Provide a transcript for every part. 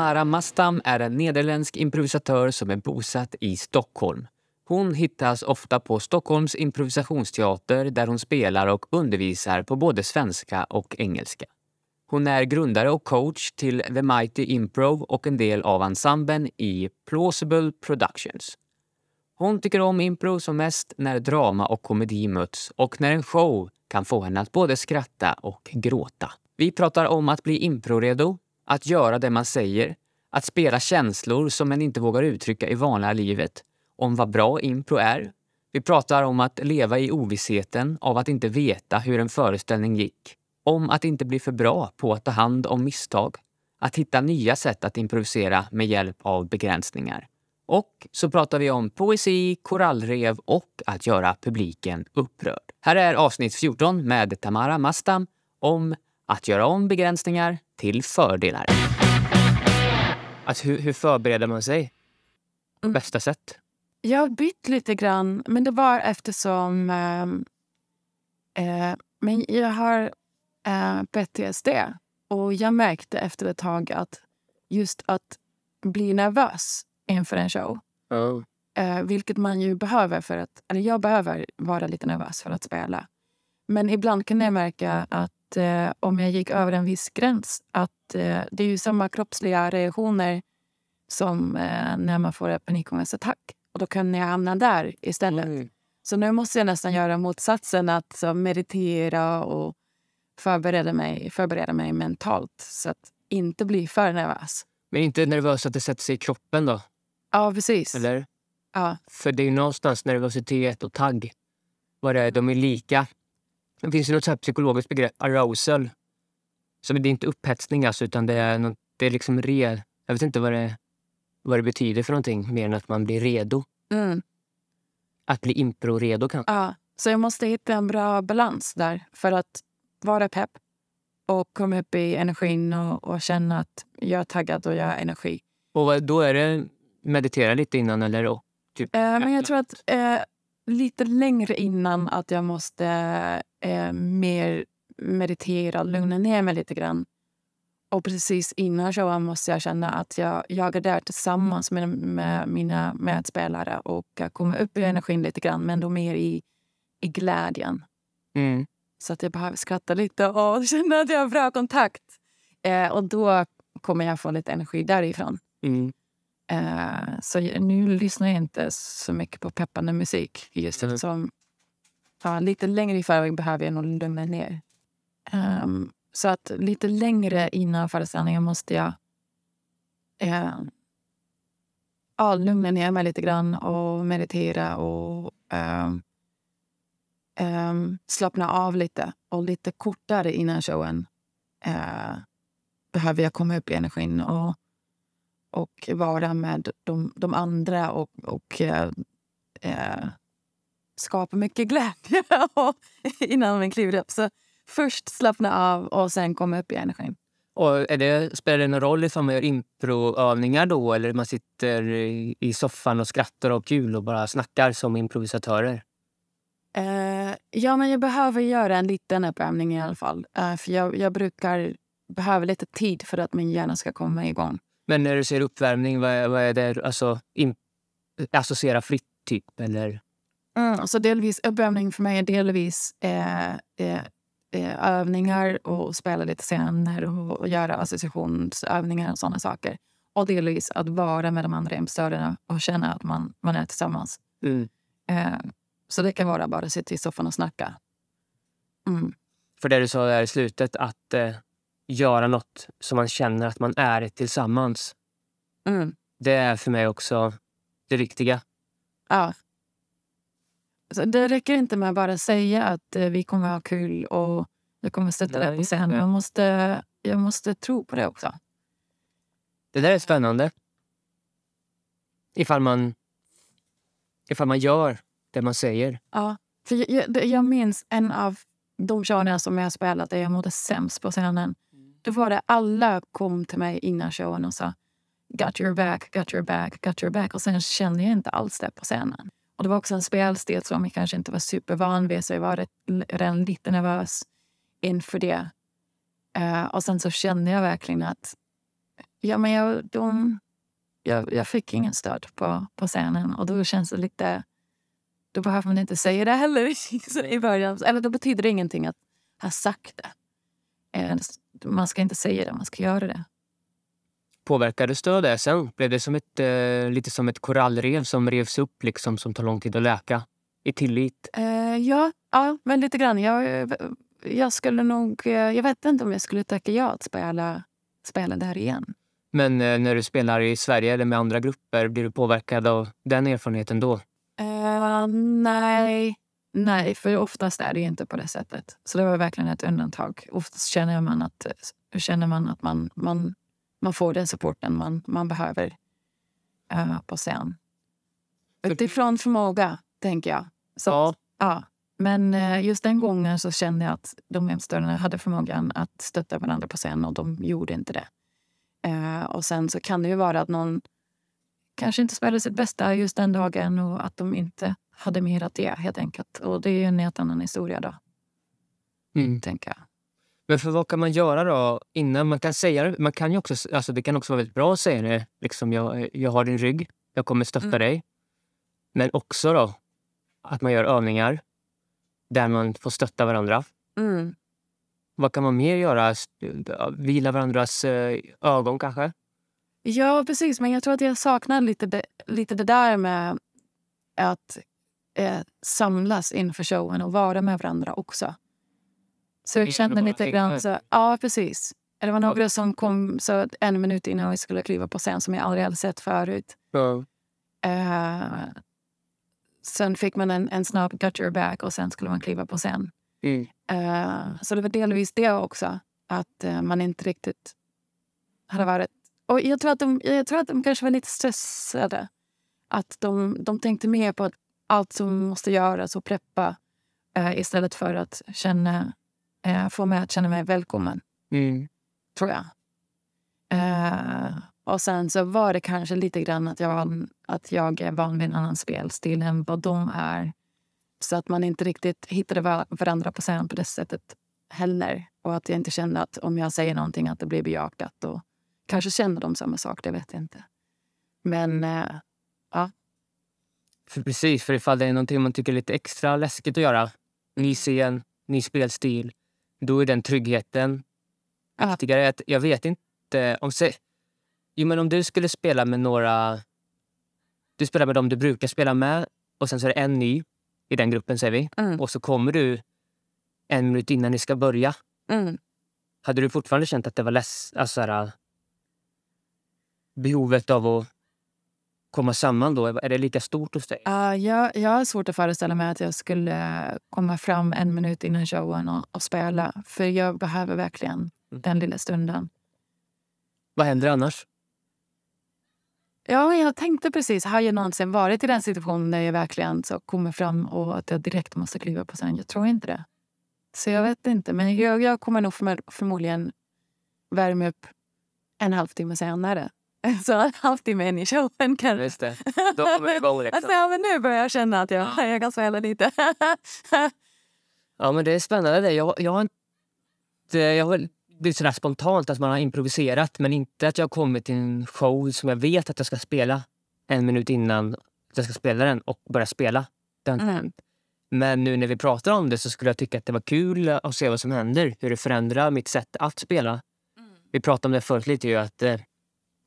Tamara Mastam är en nederländsk improvisatör som är bosatt i Stockholm. Hon hittas ofta på Stockholms improvisationsteater där hon spelar och undervisar på både svenska och engelska. Hon är grundare och coach till The Mighty Improv och en del av ensemblen i Plausible Productions. Hon tycker om impro som mest när drama och komedi möts och när en show kan få henne att både skratta och gråta. Vi pratar om att bli improredo, att göra det man säger, att spela känslor som man inte vågar uttrycka i vanliga livet, om vad bra impro är. Vi pratar om att leva i ovissheten av att inte veta hur en föreställning gick. Om att inte bli för bra på att ta hand om misstag. Att hitta nya sätt att improvisera med hjälp av begränsningar. Och så pratar vi om poesi, korallrev och att göra publiken upprörd. Här är avsnitt 14 med Tamara Mastam om att göra om begränsningar till fördelar. Alltså, hur, hur förbereder man sig på Mm. bästa sätt? Jag har bytt lite grann, men det var eftersom... ehm, eh, men jag har eh, PTSD. Och jag märkte efter ett tag att just att bli nervös inför en show Oh. eh, vilket man ju behöver för att... Eller jag behöver vara lite nervös för att spela. Men ibland kan jag märka att eh, om jag gick över en viss gräns att eh, det är ju samma kroppsliga reaktioner som eh, när man får en panikångestattack. Och då kan jag hamna där istället. Oj. Så nu måste jag nästan göra motsatsen, att så, meditera och förbereda mig, förbereda mig mentalt så att inte bli för nervös. Men inte nervös att det sätter sig i kroppen då? Ja, precis. Eller? Ja, För det är ju någonstans nervositet och tagg. Vad det är, de är lika. Det finns ju något så här psykologiskt begrepp, arousal. Som det är inte upphetsning alltså, utan det är, något, det är liksom re... Jag vet inte vad det, vad det betyder för någonting mer än att man blir redo. mm. Att bli impro-redo kanske. Ja, så jag måste hitta en bra balans där för att vara pepp och komma upp i energin och, och känna att jag är taggad och jag har energi. Och vad- då är det meditera lite innan eller? Och, typ, Eh, men jag tror att eh, lite längre innan att jag måste eh, mer meditera, lugna ner mig lite grann. Och precis innan showen måste jag känna att jag, jag är där tillsammans med, med mina medspelare och jag kommer upp i energin lite grann, men då mer i, i glädjen. mm. Så att jag behöver skratta lite och känna att jag har bra kontakt. Eh, och då kommer jag få lite energi därifrån. Mm. Eh, så nu lyssnar jag inte så mycket på peppande musik. Just Mm. eftersom ja, lite längre i förväg behöver jag nog lugna ner. Ehm, så att lite längre innan föreställningen måste jag eh, ja, lugna ner mig lite grann och meditera och ehm, ehm, slappna av lite. Och lite kortare innan showen eh, behöver jag komma upp i energin och, och vara med de, de andra och, och eh, eh, skapa mycket glädje innan man kliver upp. Så först slappna av och sen komma upp i energin. Och är det, spelar det någon roll ifall man gör improövningar då eller man sitter i, i soffan och skrattar och kul och bara snackar som improvisatörer? Eh, ja, men jag behöver göra en liten uppvärmning i alla fall. Eh, för jag, jag brukar behöva lite tid för att min hjärna ska komma igång. Men när du säger uppvärmning, vad är, vad är det? Alltså, in, associera fritt, typ? Eller? Mm, så delvis uppvärmning för mig är delvis eh, eh, eh, övningar och spela lite scener och, och göra associationsövningar och sådana saker. Och delvis att vara med de andra imstörerna och känna att man, man är tillsammans. Mm. Eh, så det kan vara bara att sitta i soffan och snacka. Mm. För det du sa där i slutet, att eh, göra något som man känner att man är tillsammans. Mm. Det är för mig också det viktiga. Ja. Så det räcker inte med att bara säga att eh, vi kommer ha kul och jag kommer stötta dig på scenen. ja. Jag måste, jag måste tro på det också. Det där är spännande. Ifall man, ifall man gör det man säger. Ja, för jag, jag, jag minns en av de showerna som jag spelat där jag mådde sämst på scenen. Då var det alla kom till mig innan showen och sa got your back, got your back, got your back. Och sen kände jag inte alls det på scenen. Och det var också en spelstil som jag kanske inte var supervan vid så jag var rätt, redan lite nervös inför det. Uh, och sen så kände jag verkligen att ja, men jag, de, jag, jag fick ingen stöd på, på scenen och då känns det lite... Då behöver man inte säga det heller i början. Eller då betyder det ingenting att ha sagt det. Eh, man ska inte säga det, man ska göra det. Påverkades du av det sen? Blev det som ett, eh, lite som ett korallrev som revs upp liksom, som tar lång tid att läka? I tillit? Eh, ja, ja, men lite grann. Jag, jag skulle nog... Eh, jag vet inte om jag skulle tacka ja att spela, spela där igen. Men eh, när du spelar i Sverige eller med andra grupper, blir du påverkad av den erfarenheten då? Uh, nej. Nej, för oftast är det inte på det sättet. Så det var verkligen ett undantag. Oftast känner man att, känner man, att man, man, man får den supporten man, man behöver uh, på scen. Utifrån förmåga, tänker jag. Så, ja. ja. Men uh, just den gången så kände jag att de hemstödarna hade förmågan att stötta varandra på scen och de gjorde inte det. Uh, och sen så kan det ju vara att någon kanske inte spelade sitt bästa just den dagen och att de inte hade mer att ge helt enkelt. Och det är ju en helt annan historia då. Mm. Tänker jag. Men för vad kan man göra då innan? Man kan säga det, man kan ju också, alltså det kan också vara väldigt bra att säga det. Liksom, jag, jag har din rygg, jag kommer stötta mm. dig. Men också då att man gör övningar där man får stötta varandra. Mm. Vad kan man mer göra? Vila varandras eh, ögon kanske? Ja, precis. Men jag tror att jag saknar lite det, lite det där med att eh, samlas inför showen och vara med varandra också. Så jag kände lite grann så... Ja, precis. Det var några som kom så en minut innan vi skulle kliva på scen som jag aldrig hade sett förut. Uh, sen fick man en, en snabb got your back och sen skulle man kliva på scen. Mm. Uh, så det var delvis det också. Att uh, man inte riktigt hade varit... Och jag tror, att de, jag tror att de kanske var lite stressade. Att de, de tänkte mer på allt som måste göras och preppa uh, istället för att känna, få mig att känna mig välkommen. Mm. Tror jag. och sen så var det kanske lite grann att jag, att jag är van vid en annan spelstil än vad de är. Så att man inte riktigt hittade varandra på scen på det sättet heller. Och att jag inte kände att om jag säger någonting att det blir bejakat. Och kanske känner de samma sak, det vet jag inte. Men äh, ja. För precis, för ifall det är någonting man tycker är lite extra läskigt att göra, ny scen, ny spelstil, då är den tryggheten viktigare. Jag vet inte om... Se, jo, men om du skulle spela med några... Du spelar med dem du brukar spela med och sen så är det en ny i den gruppen, säger vi. Mm. Och så kommer du en minut innan ni ska börja. Mm. Hade du fortfarande känt att det var less, alltså här, behovet av att komma samman då? Är det lika stort hos dig? Uh, jag, jag har svårt att föreställa mig att jag skulle komma fram en minut innan showen och, och spela. För jag behöver verkligen mm. den lilla stunden. Vad händer annars? Ja, jag tänkte precis, har jag någonsin varit i den situationen där jag verkligen så kommer fram och att jag direkt måste kliva på scen? Jag tror inte det. Så jag vet inte, men jag, jag kommer nog förmodligen värma upp en halvtimme senare. Så en halvtimme in i showen kanske. Just det. Då kommer det igång liksom. alltså, ja, men nu börjar jag känna att jag, ja. jag kan spela lite. ja, men det är spännande. Jag, jag har inte... Jag har blivit sådär spontant att man har improviserat men inte att jag har kommit till en show som jag vet att jag ska spela en minut innan jag ska spela den och börja spela. Den. Mm. Men nu när vi pratar om det så skulle jag tycka att det var kul att se vad som händer. Hur det förändrar mitt sätt att spela. Mm. Vi pratade om det förut lite ju att eh,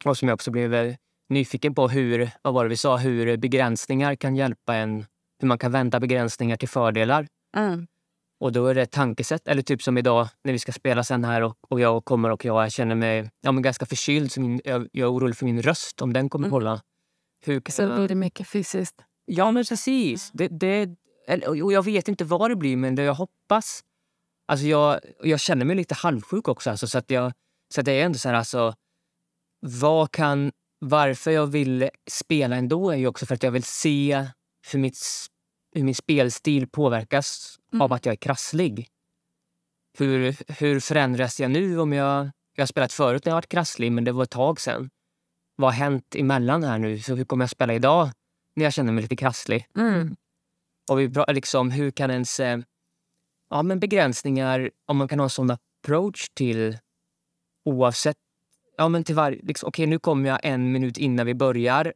och som jag också blev eh, nyfiken på hur, vad var det vi sa, hur begränsningar kan hjälpa en. Hur man kan vända begränsningar till fördelar. Mm. Och då är det ett tankesätt. Eller typ som idag när vi ska spela sen här och, och jag kommer och jag känner mig ja, men ganska förkyld. Så min, jag, jag är orolig för min röst, om den kommer mm. hålla. Hur kan så blir det mycket fysiskt? Ja, men precis. Det, det, och jag vet inte vad det blir, men det jag hoppas... Alltså jag, jag känner mig lite halvsjuk också. Alltså, så att jag, så att det är ändå så här, alltså, vad kan... Varför jag vill spela ändå är ju också för att jag vill se hur mitt hur min spelstil påverkas mm. av att jag är krasslig. Hur, hur förändras jag nu om jag... Jag har spelat förut när jag varit krasslig, men det var ett tag sen. Vad har hänt emellan här nu? Så hur kommer jag spela idag när jag känner mig lite krasslig? Mm. Och vi, liksom, hur kan ens... Eh, ja, men begränsningar, om man kan ha en sån approach till oavsett ja men till varje, liksom, okej nu kommer jag en minut innan vi börjar.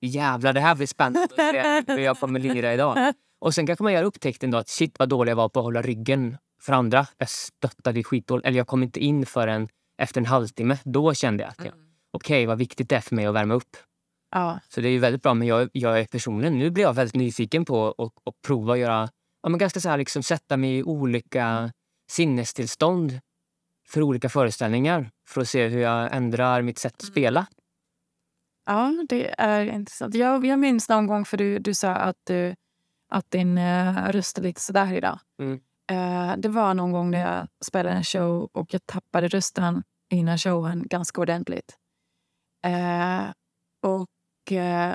Jävlar, det här blir spännande hur jag kommer lira idag. Och sen kanske man gör upptäckten då att shit vad dålig jag var på att hålla ryggen för andra. Jag stöttade skitdåligt. Eller jag kom inte in förrän efter en halvtimme. Då kände jag att jag, okej vad viktigt det är för mig att värma upp. Ja. Så det är ju väldigt bra. Men jag, jag är personligen, nu blir jag väldigt nyfiken på att att prova att göra, ja, men ganska så här, liksom, sätta mig i olika sinnestillstånd för olika föreställningar för att se hur jag ändrar mitt sätt att spela. Ja, det är intressant. Jag, jag minns någon gång, för du, du sa att, du, att din uh, röst är lite sådär idag. Mm. Eh, det var någon gång när jag spelade en show och jag tappade rösten innan showen ganska ordentligt. Eh, och eh,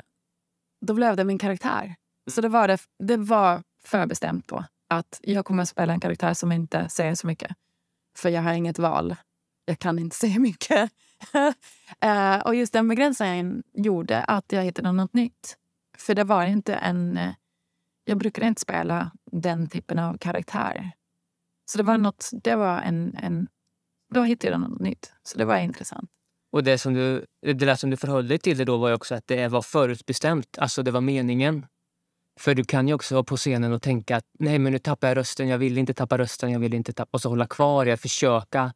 då blev det min karaktär. Så det var, det, det var förbestämt på att jag kommer att spela en karaktär som inte säger så mycket. För jag har inget val. Jag kan inte säga mycket. Eh, och just den begränsningen gjorde att jag hittade något nytt. För det var inte en... eh, Jag brukar inte spela den typen av karaktär. Så det var något... Det var en... en då hittade jag något nytt. Så det var intressant. Och det, som du, det där som du förhöll dig till det då var också att det var förutbestämt. Alltså det var meningen. För du kan ju också vara på scenen och tänka att nej men nu tappar jag rösten, jag vill inte tappa rösten, jag vill inte tappa... Och så hålla kvar, jag försöka.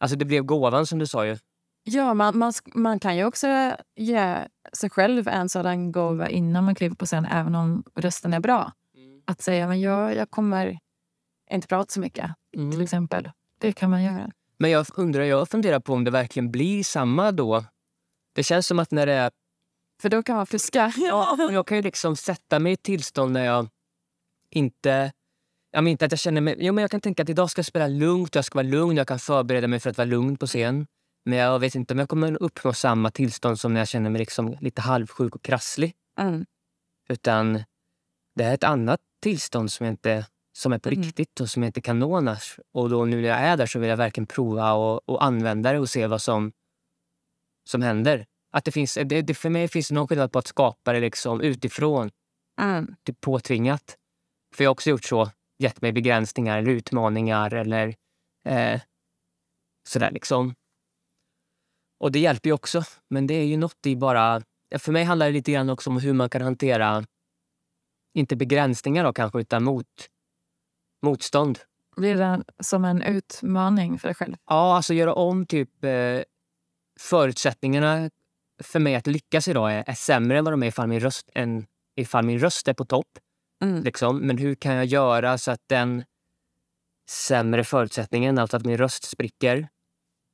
Alltså det blev gåvan som du sa ju. Ja, man, man, man kan ju också ge sig själv en sådan gåva innan man kliver på scen, även om rösten är bra. Att säga men jag, jag kommer inte prata så mycket, till exempel. Det kan man göra. Men jag undrar, jag funderar på om det verkligen blir samma då. Det känns som att när det är... För då kan man fuska. Ja, jag kan ju liksom sätta mig i ett tillstånd när jag inte... Jag inte att jag känner mig... Jo, men jag kan tänka att idag ska jag spela lugnt, jag ska vara lugn, jag kan förbereda mig för att vara lugn på scen. Men jag vet inte om jag kommer uppnå samma tillstånd som när jag känner mig liksom lite halvsjuk och krasslig. Mm. Utan det är ett annat tillstånd som, inte, som är på Mm. riktigt och som jag inte kan nå annars. Och då nu när jag är där så vill jag verkligen prova och, och använda det och se vad som, som händer. Att det finns, det, det, för mig finns det någon skillnad på att skapa det liksom utifrån, Mm. typ påtvingat. För jag har också gjort så, gett mig begränsningar eller utmaningar eller eh, sådär liksom. Och det hjälper ju också, men det är ju något i bara... För mig handlar det lite grann också om hur man kan hantera, inte begränsningar då kanske, utan mot, motstånd. Blir det som en utmaning för dig själv? Ja, alltså göra om typ eh, förutsättningarna för mig att lyckas idag är, är sämre än vad de är ifall min röst, än ifall min röst är på topp. Mm. Liksom. Men hur kan jag göra så att den sämre förutsättningen, alltså att min röst spricker,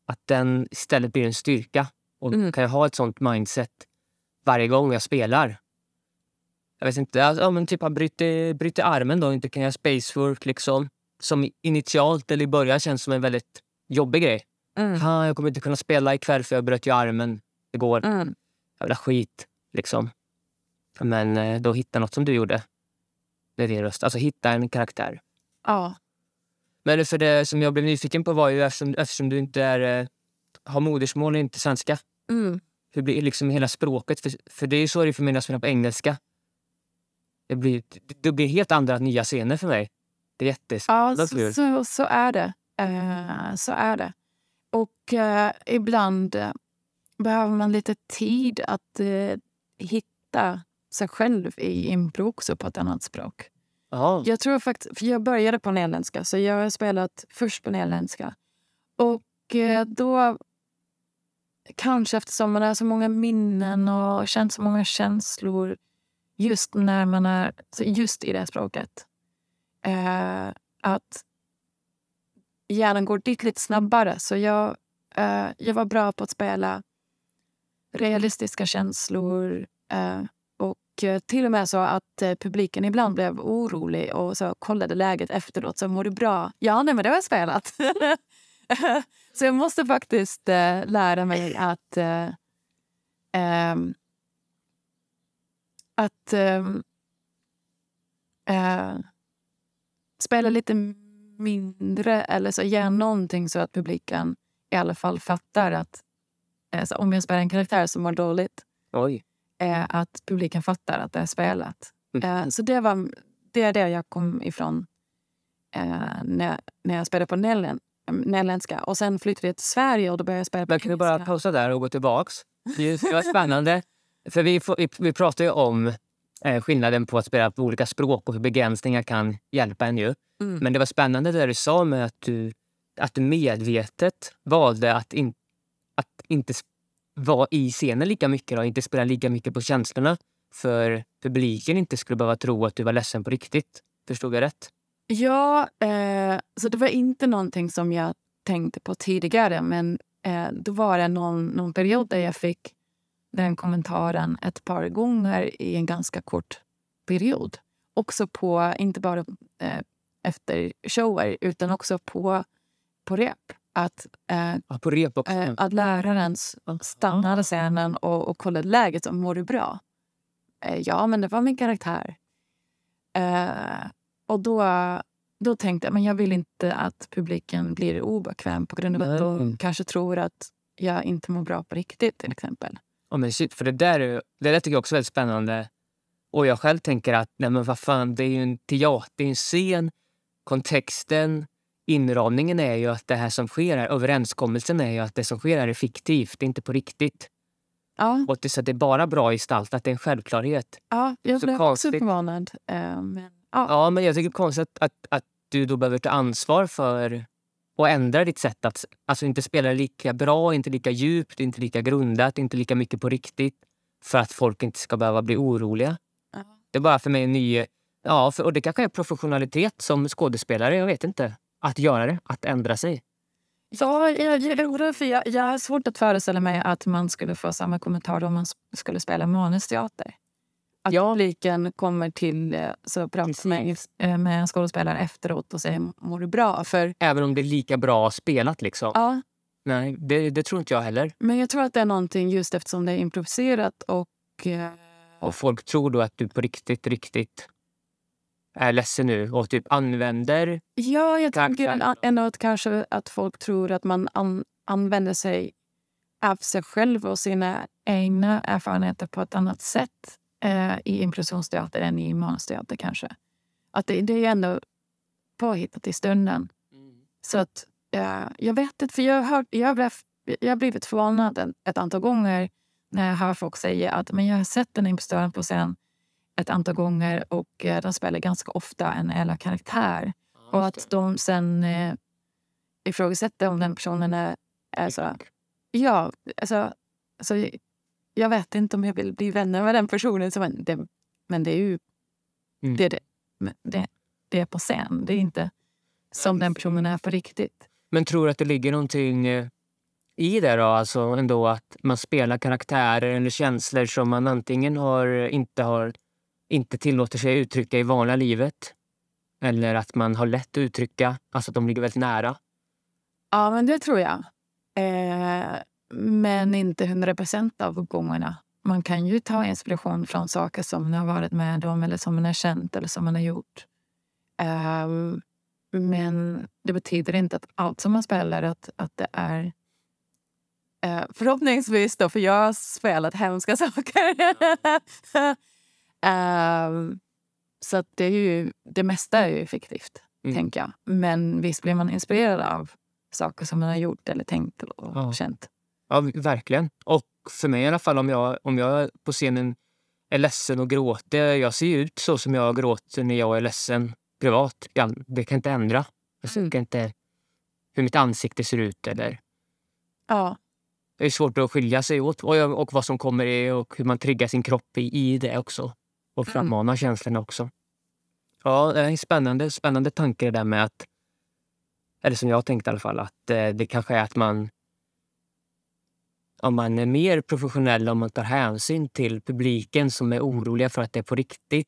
att den istället blir en styrka? Och Mm. kan jag ha ett sånt mindset varje gång jag spelar? Jag vet inte, alltså, ja, men typ brutit, brutit armen då, inte kan jag spacework liksom. Som initialt eller i början känns som en väldigt jobbig grej. Mm. Ha, jag kommer inte kunna spela ikväll för jag bröt ju armen igår. Mm. Jävla skit, liksom. Men eh, då hitta något som du gjorde. Det är din röst. Alltså hitta en karaktär. Ja. Men för det som jag blev nyfiken på var ju eftersom, eftersom du inte är, eh, har modersmål och inte svenska. Mm. Hur blir liksom hela språket? För, för det är så det är för mig när jag spelar på engelska. Det blir, det, det blir helt andra nya scener för mig. Det är jättes... Ja, så, så, så är det. Eh, så är det. Och eh, ibland behöver man lite tid att eh, hitta sig själv i impro också på ett annat språk. Jaha. Jag tror faktiskt, för jag började på nederländska, så jag har spelat först på nederländska. Och eh, då, kanske eftersom man har så många minnen och känt så många känslor just när man är, just i det språket. Eh, att hjärnan går dit lite snabbare. Så jag, eh, jag var bra på att spela realistiska känslor. Eh, och eh, till och med så att eh, publiken ibland blev orolig och så kollade läget efteråt. Så mår du bra? Ja, nej, men det har jag spelat. så jag måste faktiskt eh, lära mig att eh, ehm, att ehm, eh, spela lite mindre eller så göra någonting så att publiken i alla fall fattar att så om jag spelar en karaktär som mår dåligt Oj. eh, att publiken fattar att det är spelat. Mm. Eh, så det, var, det är det jag kom ifrån eh, när, när jag spelade på Nellen. nederländska. Och sen flyttade jag till Sverige och då började jag spela på Men kan vi bara pausa där och gå tillbaks? Det var spännande. För vi, vi, vi pratar ju om eh, skillnaden på att spela på olika språk och hur begränsningar kan hjälpa en ju. Mm. Men det var spännande det du sa med att du, att du medvetet valde att, in, att inte vara i scenen lika mycket och inte spela lika mycket på känslorna för publiken inte skulle behöva tro att du var ledsen på riktigt. Förstod jag rätt? Ja, eh, så det var inte någonting som jag tänkte på tidigare. Men eh, då var det någon, någon period där jag fick den kommentaren ett par gånger i en ganska kort period. Också på, inte bara eh, efter shower, utan också på, på rep. Att, eh, eh, att läraren stannade scenen och, och kollade läget. och Mår du bra? Eh, ja, men det var min karaktär. Eh, och då, då tänkte jag men jag vill inte att publiken blir obekväm på grund av att de kanske tror att jag inte mår bra på riktigt till exempel. Ja, men shit, för det där, är- det där tycker jag också är väldigt spännande. Och jag själv tänker att nej men vad fan, det är ju en teater, det är en scen. Kontexten, inramningen är ju att det här som sker här, överenskommelsen är ju att det som sker här är fiktivt, det är inte på riktigt. Ja, Och det, så att det är bara bra gestaltat, det är en självklarhet. ja jag Så blev också konstigt. förvånad. Eh, men, ja. Ja, men jag tycker det är konstigt att, att, att du då behöver ta ansvar för och ändra ditt sätt att alltså inte spela lika bra, inte lika djupt, inte lika grundat, inte lika mycket på riktigt för att folk inte ska behöva bli oroliga. Ja. Det är bara för mig en ny... Ja, för, och det kanske är professionalitet som skådespelare, jag vet inte. Att göra det, att ändra sig. Ja, jag, jag, för jag, jag har svårt att föreställa mig att man skulle få samma kommentar om man skulle spela manusteater. Att Ja. publiken kommer till eh, så pratar med, eh, med en skådespelare efteråt och säger mår du bra? För, Även om det är lika bra spelat. liksom. ja, Nej, det, det tror inte jag heller. men jag tror att det är någonting just eftersom det är improviserat och... Eh, Och folk tror då att du på riktigt, riktigt är ledsen nu och typ använder ja, jag tänker ändå att kanske att folk tror att man an, använder sig av sig själv och sina egna erfarenheter på ett annat sätt eh, i improvisationsteater än i manusteater kanske. Att det, det är ändå påhittat i stunden. Så att, eh, jag vet inte, för jag har, jag, blev, jag har blivit förvånad ett, ett antal gånger när jag hör folk säga att men jag har sett den impostören på scen ett antal gånger och eh, de spelar ganska ofta en elak karaktär. Och att de sen eh, ifrågasätter om den personen är, är så... Ja, alltså, alltså, jag vet inte om jag vill bli vänner med den personen. Så, men, det, men det är ju Mm. det, det, det, det är på scen. Det är inte som den personen är på riktigt. Men tror du att det ligger någonting eh, i det då? Alltså ändå att man spelar karaktärer eller känslor som man antingen har, inte, har, inte tillåter sig uttrycka i vanliga livet. Eller att man har lätt att uttrycka, alltså att de ligger väldigt nära. Ja, men det tror jag. Eh, men inte hundra procent av gångerna. Man kan ju ta inspiration från saker som man har varit med om eller som man har känt eller som man har gjort. Ehm, men det betyder inte att allt som man spelar att, att det är... Eh, förhoppningsvis då, för jag har spelat hemska saker. Ehm, så att det, är ju, det mesta är ju fiktivt, Mm. tänker jag. Men visst blir man inspirerad av saker som man har gjort eller tänkt och Ja. känt. Ja, verkligen. Och för mig i alla fall, om jag, om jag på scenen är ledsen och gråter. Jag ser ut så som jag gråter när jag är ledsen privat. Det kan inte ändra. Jag Mm. kan inte hur mitt ansikte ser ut eller Ja, Det är svårt att skilja sig åt och, och vad som kommer i och hur man triggar sin kropp i, i det också. Och Mm. frammanar känslorna också. Ja, det är en spännande, spännande tanke det där med att, eller som jag tänkte i alla fall, att eh, det kanske är att man om man är mer professionell, om man tar hänsyn till publiken som är oroliga för att det är på riktigt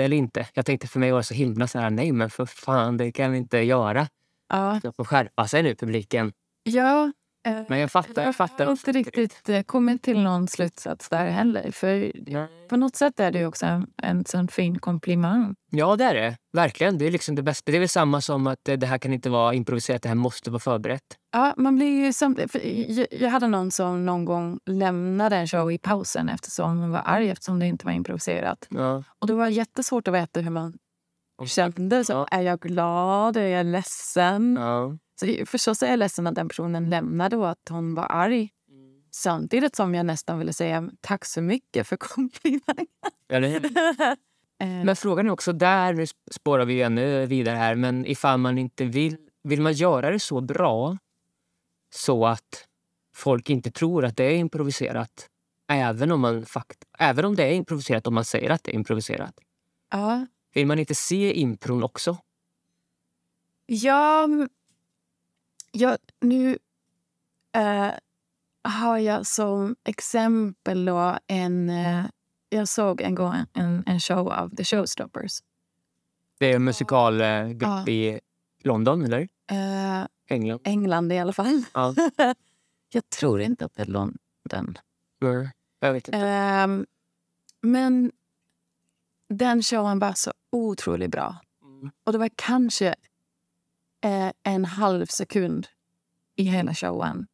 eller inte. Jag tänkte för mig var det så himla så här, nej men för fan, det kan vi inte göra. ja, De får skärpa sig nu, publiken. ja Men jag fattar, jag fattar. har inte riktigt eh, kommit till någon slutsats där heller. För på något sätt är det också en, en sån fin komplimang. Ja, det är det. Verkligen. Det är liksom det bästa. Det är väl samma som att eh, det här kan inte vara improviserat, det här måste vara förberett. Ja, man blir ju jag, jag hade någon som någon gång lämnade en show i pausen eftersom hon var arg eftersom det inte var improviserat. Ja. Och det var jättesvårt att veta hur man kände. Så, Ja. Är jag glad? Är jag ledsen? Ja. Så förstås är jag ledsen att den personen lämnade och att hon var arg. Samtidigt som jag nästan ville säga tack så mycket för komplimangen. Hur? Men frågan är också där, nu spårar vi ännu vidare här, men ifall man inte vill, vill man göra det så bra så att folk inte tror att det är improviserat. Även om, man fakt även om det är improviserat, om man säger att det är improviserat. Ja, Vill man inte se impron också? Ja, m- ja nu eh, har jag som exempel då en... Eh, jag såg en gång en, en show av The Showstoppers. Det är en musikalgrupp Ja. i London, eller? Eh, England? England i alla fall. Ja. jag tror inte att det är London. Mm. Jag vet inte. Ehm, men den showen var så otroligt bra. Mm. Och det var kanske eh, en halv sekund i hela showen.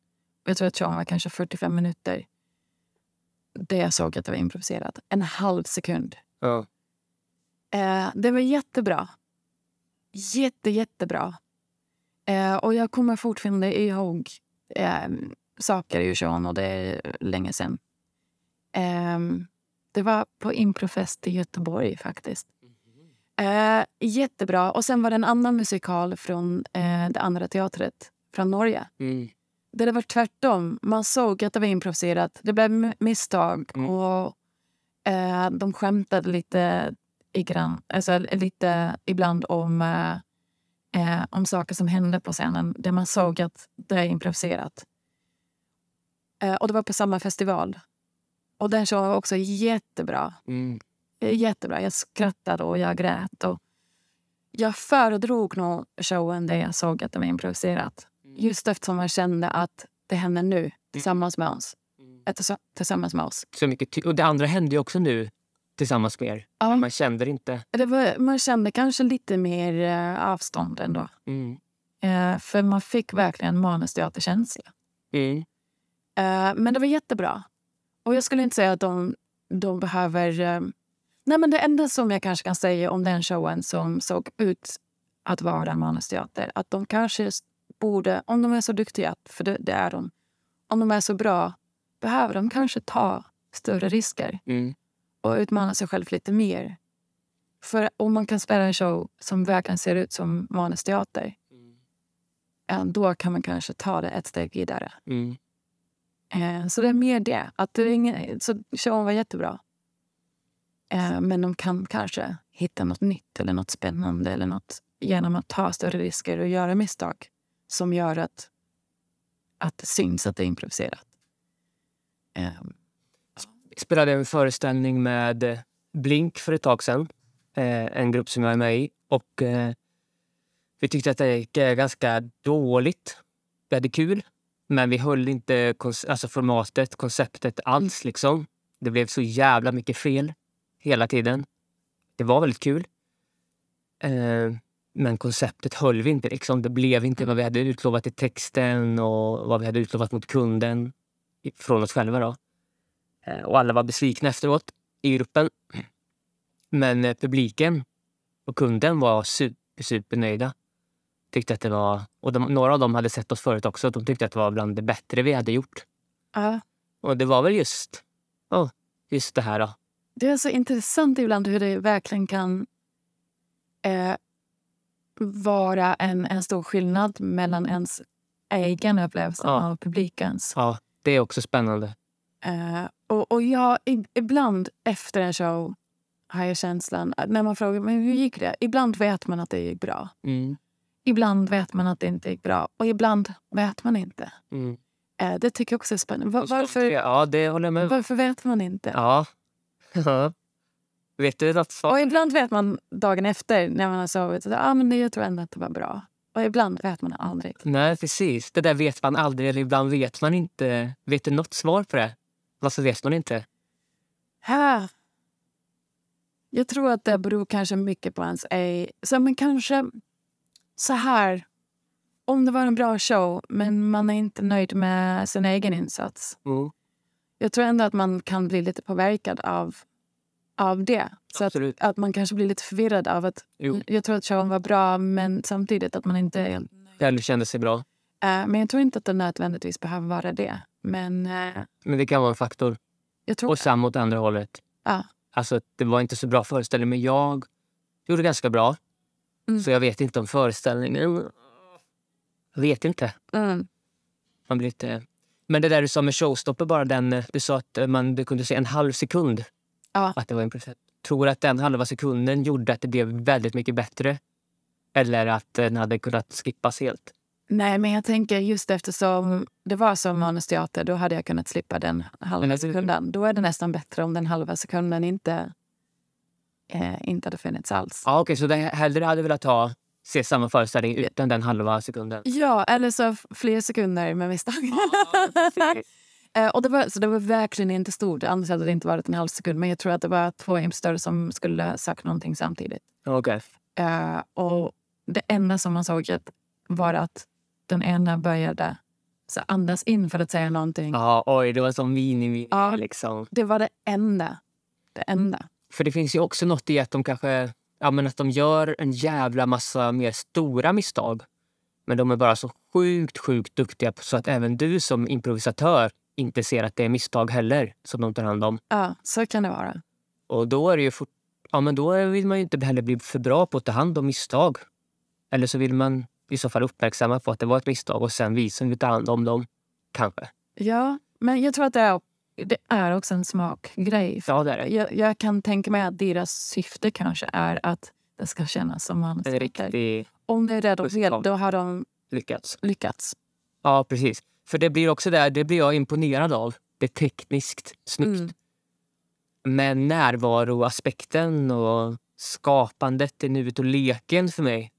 Jag tror att showen var kanske 45 minuter. Det jag såg att det var improviserat. En halv sekund. Ja. Eh, det var jättebra. Jätte, jättebra. Eh, och jag kommer fortfarande ihåg eh, saker i showen och det är länge sedan. Eh, det var på Improfest i Göteborg faktiskt. Eh, jättebra. Och sen var det en annan musikal från eh, det andra teatret, från Norge. Mm. Där det var tvärtom. Man såg att det var improviserat. Det blev misstag. Mm. Och eh, De skämtade lite, i grann, alltså, lite ibland om, eh, eh, om saker som hände på scenen där man såg att det är improviserat. Eh, och Det var på samma festival. Och Den showen var också jättebra. Mm. Eh, Jättebra. Jag skrattade och jag grät. Och jag föredrog nog showen där jag såg att det var improviserat. Just eftersom jag kände att det händer nu tillsammans med oss. Eh, tillsa- Tillsammans med oss. Så mycket och det andra hände ju också nu tillsammans med er. Ja, Man kände det inte. det var, man kände kanske lite mer eh, avstånd ändå. Mm. Eh, för man fick verkligen manusteaterkänsla. Mm. Eh, men det var jättebra. Och jag skulle inte säga att de, de behöver... Nej men det enda som jag kanske kan säga om den showen som såg ut att vara en manusteater, att de kanske borde, om de är så duktiga, för det, det är de, om de är så bra, behöver de kanske ta större risker Mm. och utmana sig själv lite mer. För om man kan spela en show som verkligen ser ut som manusteater, eh, då kan man kanske ta det ett steg vidare. Mm. Eh, Så det är mer det. Att det är ingen, så showen var jättebra. Eh, Men de kan kanske hitta något nytt eller något spännande eller något genom att ta större risker och göra misstag som gör att, att det syns att det är improviserat. Eh, Vi spelade en föreställning med Blink för ett tag sedan. Eh, en grupp som jag är med i. Och eh, vi tyckte att det gick ganska dåligt. Vi hade kul, men vi höll inte alltså formatet, konceptet alls. liksom. Det blev så jävla mycket fel hela tiden. Det var väldigt kul. Eh, men konceptet höll vi inte. Liksom. Det blev inte vad vi hade utlovat i texten och vad vi hade utlovat mot kunden från oss själva. Då. Eh, Och alla var besvikna efteråt i gruppen. Men eh, publiken och kunden var super, supernöjda. Tyckte att det var, och de, några av dem hade sett oss förut också. De tyckte att det var bland det bättre vi hade gjort. ja. Och det var väl just, oh, just det här. Då. Det är så intressant ibland hur det verkligen kan eh, vara en, en stor skillnad mellan ens egen upplevelse Ja. av publikens. Ja, det är också spännande. Eh, och, och jag, ibland efter en show har jag känslan, när man frågar men hur gick det? Ibland vet man att det gick bra. Mm. Ibland vet man att det inte gick bra. Och ibland vet man inte. Mm. Eh, det tycker jag också är spännande. Va- varför, Ja, det håller jag med varför vet man inte? Ja. Vet du något Och svar? ibland vet man dagen efter när man har sovit. att, Ah, men jag tror ändå att det var bra. Och ibland vet man aldrig. Nej, precis. Det där vet man aldrig, eller ibland vet man inte. Vet du något svar på det? Varför vet man inte? Här. Jag tror att det beror kanske mycket på ens ej. Så men kanske så här. Om det var en bra show, men man är inte nöjd med sin egen insats. Mm. Jag tror ändå att man kan bli lite påverkad av, av det. Så att, att man kanske blir lite förvirrad av att Jo. jag tror att showen var bra, men samtidigt att man inte Eller kände sig bra. Eh, men jag tror inte att det nödvändigtvis behöver vara det. Men eh, Men det kan vara en faktor. Och samma åt andra hållet. Ja. Alltså, det var inte så bra föreställning, men jag gjorde ganska bra. Mm. Så jag vet inte om föreställningen... Jag vet inte. Mm. Man blir lite... Men det där du sa med showstopper, bara den, eh, du sa att eh, man, du kunde se en halv sekund. Ja. Att det var improviserat. Tror du att den halva sekunden gjorde att det blev väldigt mycket bättre? Eller att den hade kunnat skippas helt? Nej, men jag tänker just eftersom det var som manusteater, då hade jag kunnat slippa den halva alltså- sekunden. Då är det nästan bättre om den halva sekunden inte, eh, inte hade funnits alls. Ja, Okej, så det hellre hade velat ha, se samma föreställning utan den halva sekunden? Ja, eller så fler sekunder med misstag. Eh, och det var, så det var verkligen inte stort. Annars hade det inte varit en halv sekund. Men jag tror att det var två improvisatörer som skulle sagt någonting samtidigt. Okej. Eh, och det enda som man såg var att den ena började så andas in för att säga någonting. Ja, oj, det var som mini Ja. liksom. Det var det enda. Det enda. För det finns ju också något i att de kanske ja, men att de gör en jävla massa mer stora misstag. Men de är bara så sjukt, sjukt duktiga så att även du som improvisatör inte ser att det är misstag heller som de tar hand om. Ja, så kan det vara. Och då är det ju fort, ja, men då vill man ju inte heller bli för bra på att ta hand om misstag. Eller så vill man i så fall uppmärksamma på att det var ett misstag och sen visa hur vi tar hand om dem. Kanske. Ja, men jag tror att det är, det är också en smakgrej. Ja, det är det. Jag, jag kan tänka mig att deras syfte kanske är att det ska kännas som En manuskripter. riktig Om det är det de vill, då har de lyckats. lyckats. Ja, precis. För det blir också där, det blir jag imponerad av. Det är tekniskt snyggt. Mm. Men närvaroaspekten och skapandet i nuet och leken för mig,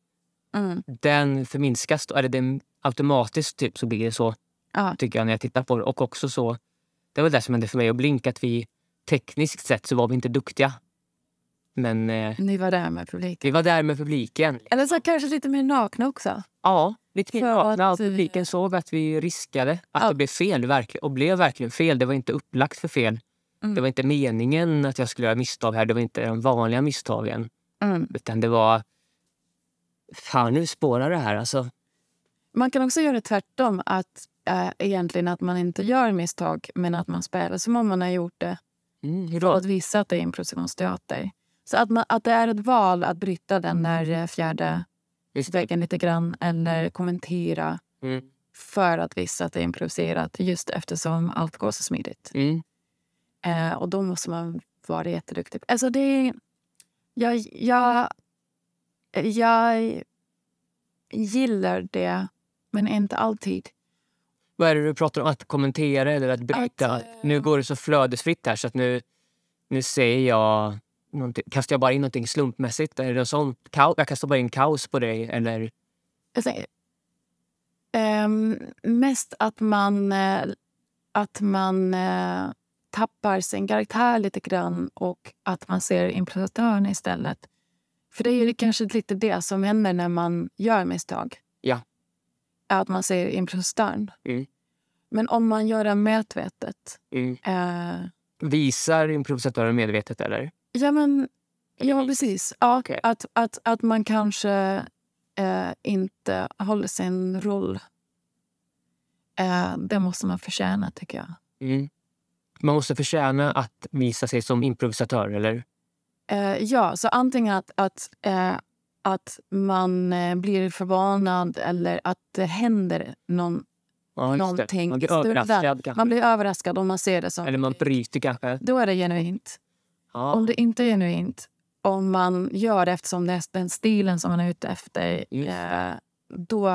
Mm. den förminskas. Eller den automatiskt typ så blir det så, Ja. tycker jag, när jag tittar på det. Och också så, det var det som hände för mig och Blink, att vi tekniskt sett så var vi inte duktiga. Men eh, Ni var där med publiken. vi var där med publiken. Eller så kanske lite mer nakna också. Ja, lite mer nakna. att, eh, Publiken såg att vi riskade. Att Ja. det blev fel. Och blev verkligen fel. Det var inte upplagt för fel. Mm. Det var inte meningen att jag skulle göra misstag här. Det var inte de vanliga misstagen. Mm. Utan det var... Fan, nu spårar det här. Alltså, Man kan också göra tvärtom. Att äh, egentligen att man inte gör misstag men att man spelar som om man har gjort det. mm, hur För då? att visa att det är improvisationsteater. Så att, man, att det är ett val att bryta den där eh, fjärde väggen lite grann eller kommentera Mm. för att visa att det är improviserat just eftersom allt går så smidigt. Mm. Eh, och då måste man vara jätteduktig. Alltså det är... Jag, jag, jag gillar det, men inte alltid. Vad är det du pratar om? Att kommentera eller att bryta? Att, eh, Nu går det så flödesfritt här så att nu, nu säger jag... Kastar jag bara in någonting slumpmässigt? Är det något sånt? Jag kastar bara in kaos på dig? Eller? Ehm, mest att man, eh, att man eh, tappar sin karaktär lite grann och att man ser improvisatören istället. För det är ju kanske lite det som händer när man gör misstag. Ja. Att man ser improvisatören. Mm. Men om man gör det medvetet. Mm. Eh, Visar improvisatören medvetet eller? ja, men... Ja, precis. Ja, Okej. att, att, att man kanske eh, inte håller sin roll. Eh, det måste man förtjäna, tycker jag. Mm. Man måste förtjäna att visa sig som improvisatör, eller? Eh, ja, så antingen att, att, eh, att man eh, blir förvånad eller att det händer någon, Ja, Någonting. Man blir överraskad kanske. Man blir överraskad om man ser det som... Eller man bryter kanske. Då är det genuint. Ja. Om det inte är genuint, om man gör det eftersom det är den stilen som man är ute efter eh, då,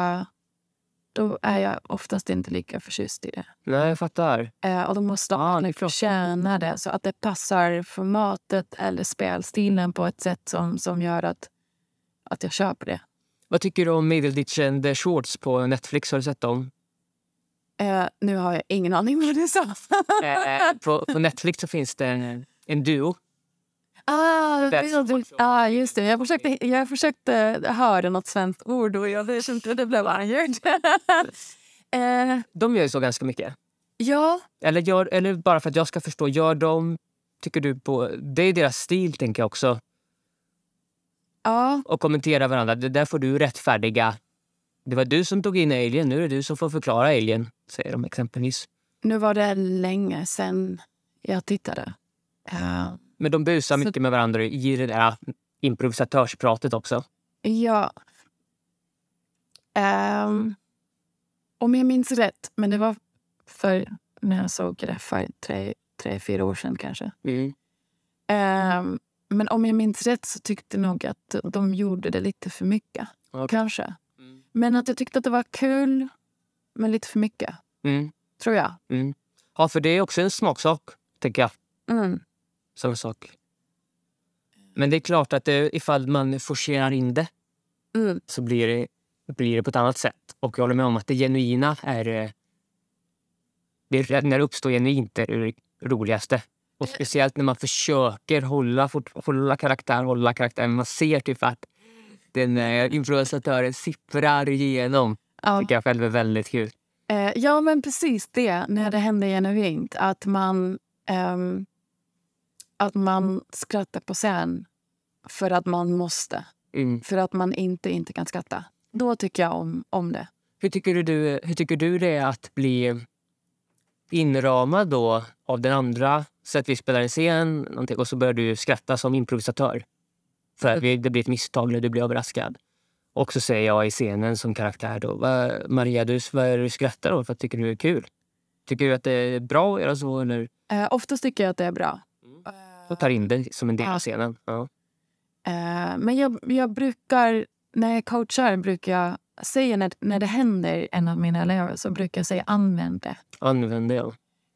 då är jag oftast inte lika förtjust i det. Nej, jag fattar. Eh, och då måste Ah, man klart. förtjäna det så att det passar formatet eller spelstilen på ett sätt som, som gör att, att jag köper det. Vad tycker du om Middleditch the Shorts på Netflix? Har du sett dem? Eh, nu har jag ingen aning vad du sa. eh, på, på Netflix så finns det en, en duo. ah, what- ah, just det. Jag försökte, jag försökte höra något svenskt ord och jag kände det blev angjort. eh, De gör ju så ganska mycket. ja, Eller, gör, eller bara för att jag ska förstå, gör de... Tycker du på... Det är deras stil, tänker jag också. Ja, Och kommentera varandra. Det där får du rättfärdiga Det var du som tog in Alien, nu är det du som får förklara Alien, säger de exempelvis. Nu var det länge sen jag tittade. Uh, Men de busar Så- mycket med varandra i det där improvisatörspratet också. ja. Ehm, om jag minns rätt, men det var för när jag såg det för tre, tre fyra år sedan kanske. Mm. Ehm, men om jag minns rätt så tyckte nog att de gjorde det lite för mycket. Okej. Kanske. Mm. Men att jag tyckte att det var kul, men lite för mycket. Mm. Tror jag. Mm. Ja, för det är också en smaksak, tänker jag. Mm. Som sak. Men det är klart att det, ifall man forcerar in det Mm. så blir det, blir det på ett annat sätt. Och jag håller med om att det genuina är... eh, Det är när det uppstår genuint är det roligaste. Och speciellt när man försöker hålla, fort, hålla karaktär, hålla karaktär. Man ser typ att den eh, improvisatören sipprar igenom. Ja. tycker jag själv är väldigt kul. Eh, ja, men precis det. När det händer genuint. Att man, ehm, att man skrattar på scen för att man måste. Mm. För att man inte inte kan skratta. Då tycker jag om, om det. Hur tycker du, hur tycker du det är att bli inramad då av den andra? Så att vi spelar en scen någonting, och så börjar du skratta som improvisatör. För att vi- det blir ett misstag eller du blir överraskad. Och så säger jag i scenen som karaktär då, "Vad- Maria, du, vad är det du skrattar åt? Vad tycker du är kul? Tycker du att det är bra att göra så? Eller Eh, oftast tycker jag att det är bra. så tar in det som en del av scenen? Ja. Eh, men jag, jag brukar, när jag coachar, brukar jag säga när, när det händer en av mina elever så brukar jag säga använd det. Använd det. ja.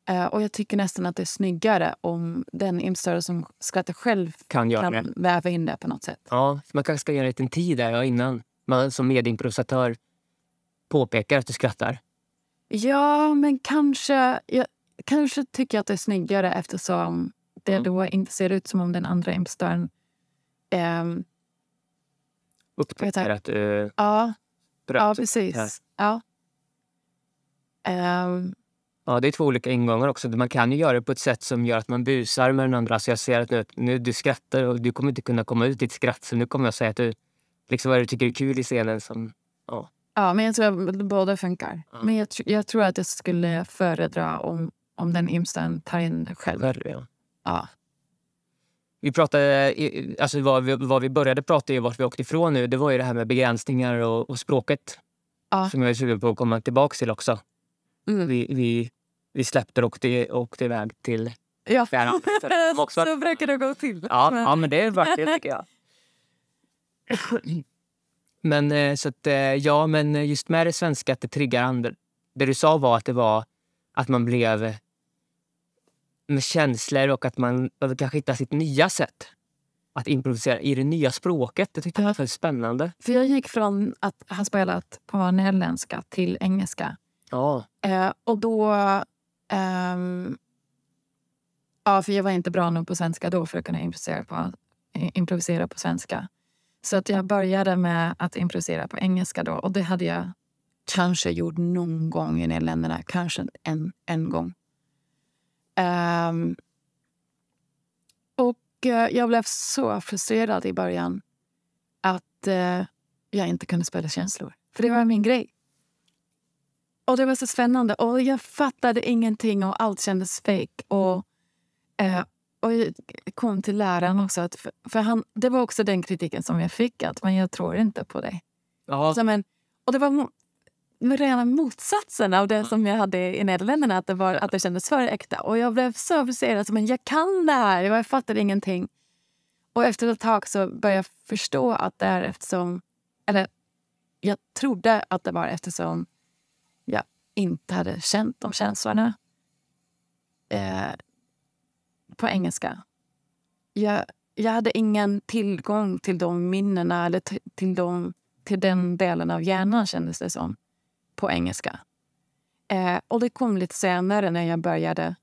Eh, och jag tycker nästan att det är snyggare om den imstörare som skrattar själv Kan göra det. kan väva in det på något sätt. Ja, man kanske ska ge en liten tid där ja, innan man som medimprovisatör påpekar att du skrattar. Ja, men kanske, jag, kanske tycker jag att det är snyggare eftersom det Mm. då inte ser ut som om den andra imstören... ehm, Upptäcker att du ja, bröt. ja, precis. Ja. Ehm, Ja, det är två olika ingångar också. Man kan ju göra det på ett sätt som gör att man busar med den andra. Så jag ser att nu, nu du skrattar och du kommer inte kunna komma ut ditt skratt. Så nu kommer jag säga att du, liksom vad du tycker är kul i scenen. Som, ja. ja, men jag tror att båda funkar. Ja. Men jag, jag tror att jag skulle föredra om, om den imstören tar in själv. Värre, ja. Ja. Vi pratade, alltså vad vi, vad vi började prata i vart vi åkte ifrån nu, det var ju det här med begränsningar och, och språket. Ja. Som jag är sugen på att komma tillbaka till också. Mm. Vi, vi, vi släppte och åkte, åkte iväg till Ja. Fjärran. Också- Så brukar det gå till. Ja, Men- ja men det är värt det tycker jag. Men eh, så att, eh, ja, men just med det svenska att det triggar andra. Det du sa var att det var att man blev med känslor och att man kanske hitta sitt nya sätt att improvisera i det nya språket. Det tyckte jag var väldigt spännande. För jag gick från att ha spelat på nederländska till engelska. Ja, Eh, och då... ehm, ja, för jag var inte bra nog på svenska då för att kunna improvisera på, improvisera på svenska. Så att jag började med att improvisera på engelska då. Och det hade jag kanske gjort någon gång i Nederländerna. Kanske en, en gång. Ehm, och eh, jag blev så frustrerad i början att eh, jag inte kunde spela känslor. För det var min grej. Och det var så spännande. Och jag fattade ingenting och allt kändes fake. Och, eh, och jag kom till läraren också. Att, för, för han, det var också den kritiken som jag fick. Att men jag tror inte på dig. ja. Alltså, men, och det var rena motsatsen av det som jag hade i Nederländerna. Att det, var, att det kändes för äkta. Och jag blev så frustrerad. Men jag kan det här. Jag fattade ingenting. Och efter ett tag så började jag förstå att det är eftersom... Eller jag trodde att det var eftersom inte hade känt de känslorna eh, på engelska. Jag, jag hade ingen tillgång till de minnena eller till, de, till den delen av hjärnan, kändes det som, på engelska. Eh, och det kom lite senare när jag började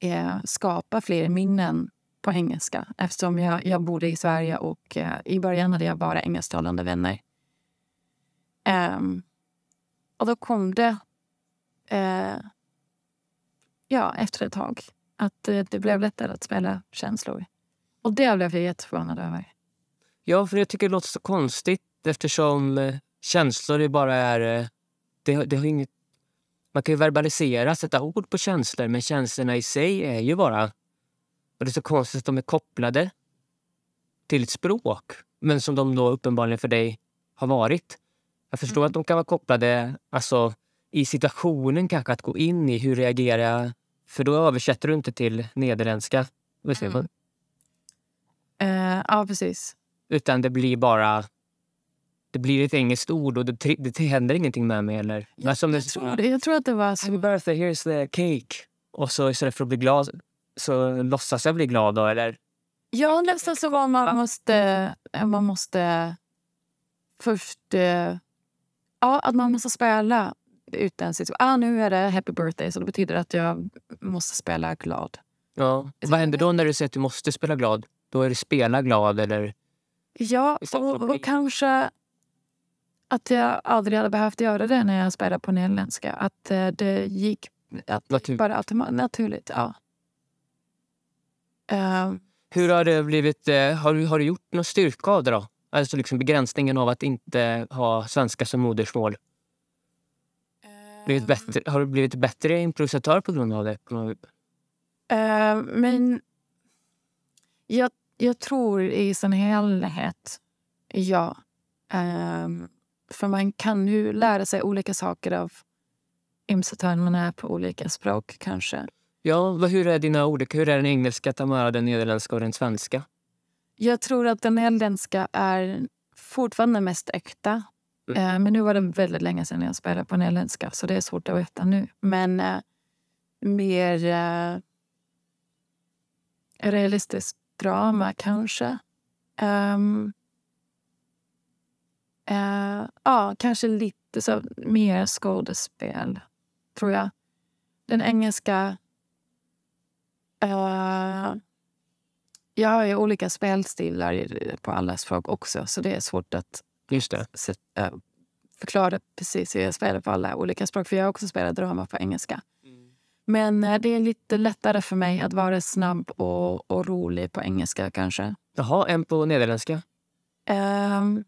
eh, skapa fler minnen på engelska eftersom jag, jag bodde i Sverige och eh, i början hade jag bara engelsktalande vänner. Ehm, och då kom det, eh, ja, efter ett tag, att eh, det blev lättare att spela känslor. Och det blev jag jätteförvånad över. Ja, för jag tycker det låter så konstigt eftersom eh, känslor är bara är... eh, Det, det har inget, man kan ju verbalisera, sätta ord på känslor men känslorna i sig är ju bara... Och det är så konstigt att de är kopplade till ett språk men som de då uppenbarligen för dig har varit. Jag förstår Mm. att de kan vara kopplade alltså, i situationen, kanske att gå in i hur reagerar jag? För då översätter du inte till nederländska. Man? Eh, ja, precis. Utan det blir bara... Det blir ett engelskt ord och det, det händer ingenting med mig. Eller? Som det, Jag tror, det, jag tror att det var så. Happy birthday, here's the cake. Och så istället för att bli glad så låtsas jag bli glad då, eller? Ja, nästan så var man måste... Man måste först... Eh, ja, att man måste spela ut den situationen. Ah, nu är det happy birthday, så det betyder att jag måste spela glad. Ja. Vad händer då när du säger att du måste spela glad? Då är det spela glad eller? Ja, och, och kanske att jag aldrig hade behövt göra det när jag spelade på nederländska. Att eh, det gick att Natur- bara naturligt. Ja. Eh, Hur har det blivit? Eh, har, du, har du gjort någon styrka av det då? Alltså liksom begränsningen av att inte ha svenska som modersmål. Blivit bättre, har du blivit bättre improvisatör på grund av det? Eh, men jag, jag tror i sin helhet, ja. Ehm, för man kan ju lära sig olika saker av improvisatören man är på olika språk kanske. Ja, vad, hur är dina ord? Hur är den engelska, Tamara, den nederländska och den svenska? Jag tror att den nederländska är fortfarande mest äkta. Mm. Eh, men nu var det väldigt länge sedan jag spelade på nederländska så det är svårt att veta nu. Men eh, mer eh, realistiskt drama kanske. Ehm, eh, ja, kanske lite så mer skådespel, tror jag. Den engelska... eh, jag har ju olika spelstilar i- på alla språk också så det är svårt att Just det. äh, förklara precis hur jag spelar på alla olika språk. För jag har också spelat drama på engelska. Men eh, det är lite lättare för mig att vara snabb och, och rolig på engelska kanske. Jaha, en på nederländska? Ehm,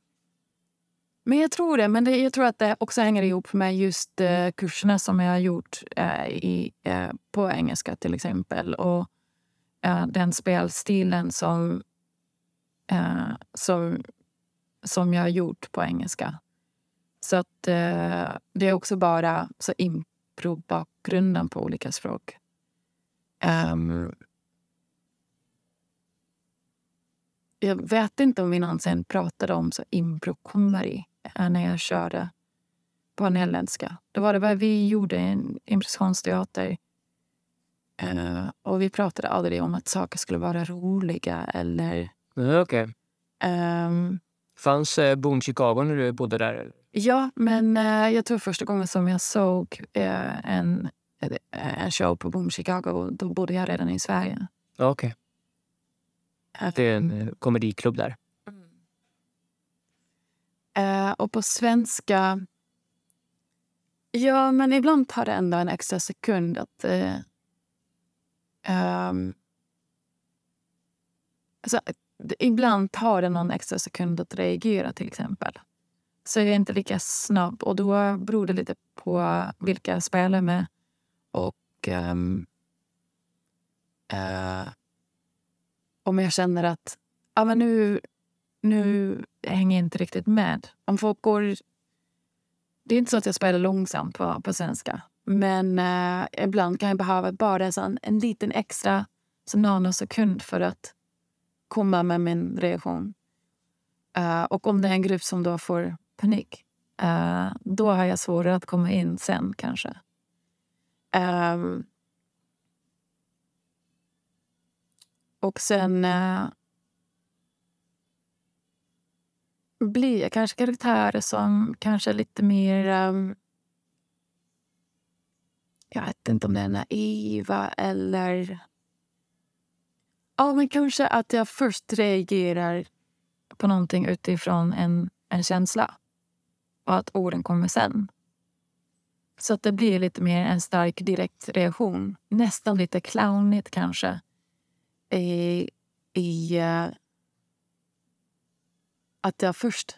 men jag tror det. Men det, jag tror att det också hänger ihop med just eh, kurserna som jag har gjort eh, i, eh, på engelska till exempel. Och eh, den spelstilen som, eh, som, som jag har gjort på engelska. Så att eh, det är också bara så impro-bakgrunden på olika språk. Um, jag vet inte om vi någonsin pratade om så impro-comedy eh, när jag körde på nederländska. Då var det vad vi gjorde i en improvisationsteater. Eh, och vi pratade aldrig om att saker skulle vara roliga eller... Ja, Okej. ehm, Fanns eh, Boom Chicago när du bodde där? eller? ja, men eh, jag tror första gången som jag såg eh, en, eh, en show på Boom Chicago, då bodde jag redan i Sverige. Okej. Det är en eh, komediklubb där. Eh, och på svenska... Ja, men ibland tar det ändå en extra sekund att... Ehm, alltså, ibland tar det någon extra sekund att reagera, till exempel. Så jag är inte lika snabb. Och då beror det lite på vilka jag spelar med. Och... ehm, eh, om jag känner att ja, men nu, nu hänger jag inte riktigt med. Om folk går... Det är inte så att jag spelar långsamt på, på svenska. Men eh, ibland kan jag behöva bara så en, en liten extra så nanosekund för att komma med min reaktion. Uh, och om det är en grupp som då får panik uh, då har jag svårare att komma in sen, kanske. Um, och sen... uh, blir jag kanske karaktärer som kanske är lite mer... um, jag vet inte om det är naiva eller... Ja, men kanske att jag först reagerar på någonting utifrån en, en känsla och att orden kommer sen. Så att det blir lite mer en stark direkt reaktion. Nästan lite clownigt kanske. I, i uh, att jag först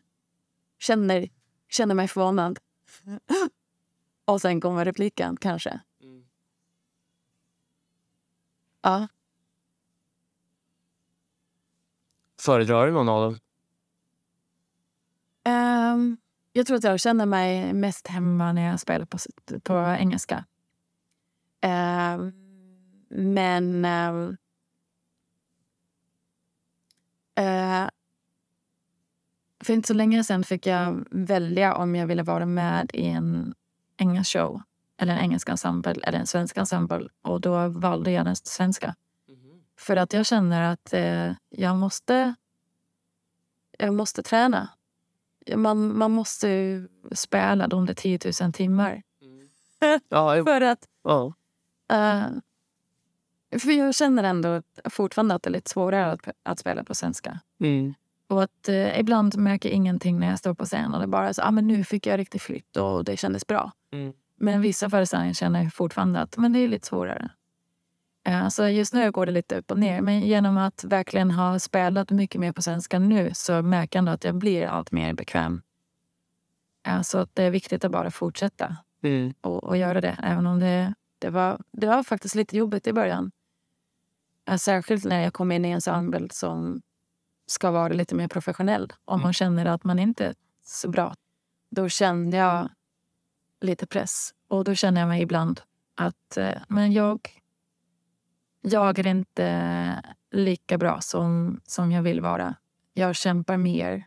känner känner mig förvånad. Och sen kommer repliken, kanske. Mm. Ja. Föredrar du någon av dem? Ehm, jag tror att jag känner mig mest hemma när jag spelar på, på engelska. Ehm, men... ehm, eh, för inte så länge sedan fick jag välja om jag ville vara med i en engelsk show eller en engelsk ensemble eller en svensk ensemble. Och då valde jag den svenska. För att jag känner att eh, jag måste jag måste träna. Man, man måste ju spela de där 10 000 timmar. Ja, jo. För att... ja. eh, för jag känner ändå fortfarande att det är lite svårare att, att spela på svenska. Mm. Och att eh, ibland märker jag ingenting när jag står på scen. Och det bara så, ah, men nu fick jag riktigt flytt och det kändes bra. Mm. Men vissa föreställningar känner jag fortfarande att men det är lite svårare. Eh, Så just nu går det lite upp och ner. Men genom att verkligen ha spelat mycket mer på svenska nu så märker jag att jag blir allt mer bekväm. Så att det är viktigt att bara fortsätta Mm. och, och göra det. Även om det, det, var, det var faktiskt lite jobbigt i början. Eh, Särskilt när jag kom in i en ensemble som ska vara lite mer professionell. Om man känner att man inte är så bra. Då kände jag lite press. Och då känner jag mig ibland att eh, men jag, jag är inte lika bra som, som jag vill vara. Jag kämpar mer.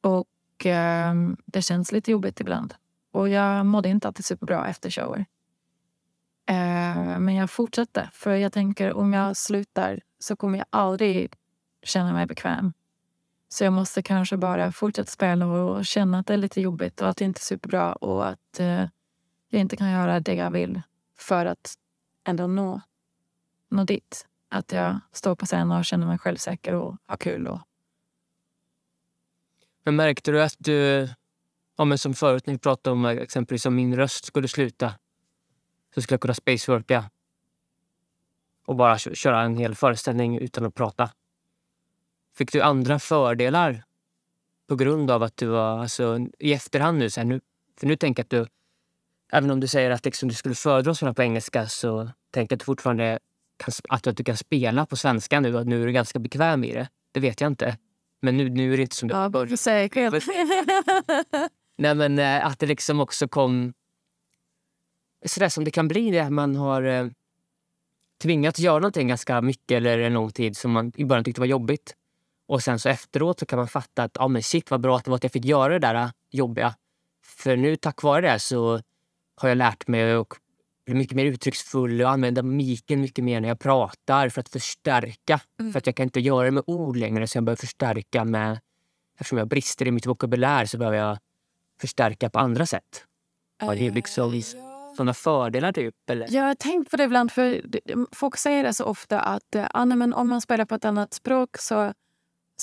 Och eh, det känns lite jobbigt ibland. Och jag mådde inte alltid superbra efter shower. Eh, men jag fortsatte. För jag tänker om jag slutar så kommer jag aldrig känna mig bekväm. Så jag måste kanske bara fortsätta spela och känna att det är lite jobbigt och att det inte är superbra och att eh, jag inte kan göra det jag vill för att ändå nå, nå dit. Att jag står på scen och känner mig självsäker och har kul. Och, Men märkte du att du, ja, men som förut när vi pratade om exempelvis om min röst skulle sluta, så skulle jag kunna spaceworka och bara köra en hel föreställning utan att prata. Fick du andra fördelar på grund av att du var, alltså, i efterhand nu, så här, nu, för nu tänker jag att du, även om du säger att liksom, du skulle föredra att spela på engelska så tänker jag att du fortfarande kan, att, att du kan spela på svenska nu att nu är du ganska bekväm i det. Det vet jag inte. Men nu, nu är det inte som det ja, för säkerhet. Nej, men eh, att det liksom också kom... Sådär som det kan bli när man har eh, tvingats göra någonting ganska mycket eller en lång tid som man i början tyckte var jobbigt. Och sen så efteråt så kan man fatta att ah, men shit vad bra att det var att jag fick göra det där eh, jobbiga. För nu tack vare det så har jag lärt mig att bli mycket mer uttrycksfull och använda miken mycket mer när jag pratar för att förstärka. Mm. För att jag kan inte göra det med ord längre så jag behöver förstärka med... Eftersom jag brister i mitt vokabulär så behöver jag förstärka på andra sätt. Har det liksom sådana fördelar typ? Eller? Jag har tänkt på det ibland. för Folk säger det så ofta att eh, ah, nej, men om man spelar på ett annat språk så,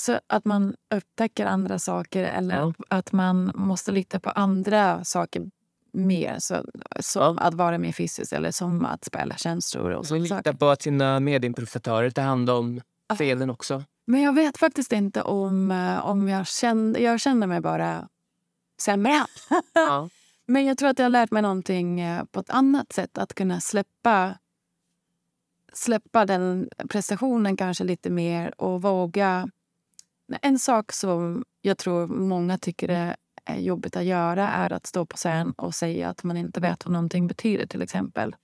så att man upptäcker andra saker eller Ja. att man måste lita på andra saker mer. Så, som att vara mer fysisk eller som att spela känslor och så sådana lita på att sina medimprovisatörer tar hand om felen också. Men jag vet faktiskt inte om, eh, om jag kände... Jag kände mig bara sämre. Ja. Men jag tror att jag har lärt mig någonting eh, på ett annat sätt. Att kunna släppa, släppa den prestationen kanske lite mer och våga... En sak som jag tror många tycker är är jobbigt att göra är att stå på scen och säga att man inte vet vad någonting betyder till exempel.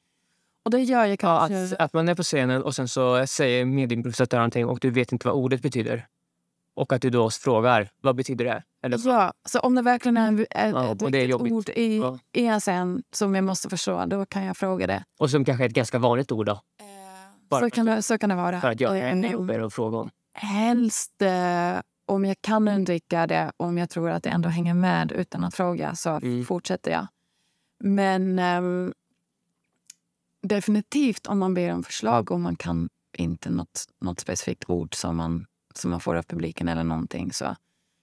Och det gör jag Ja, kanske... att, att man är på scenen och sen så säger medimprovisatören någonting och du vet inte vad ordet betyder. Och att du då frågar vad betyder det? Eller, Ja, så om det verkligen är ett, Ja, ett och det är ord i, Ja. i en scen som jag måste förstå, då kan jag fråga det. Och som kanske är ett ganska vanligt ord då. Bara Så kan det, så kan det vara. För att jag Och, är jobbigare att fråga om. Helst eh, om jag kan undvika det, om jag tror att det ändå hänger med utan att fråga, så Mm. fortsätter jag. Men ehm, definitivt om man ber om förslag och man kan inte något, något specifikt ord som man, som man får av publiken eller någonting. Så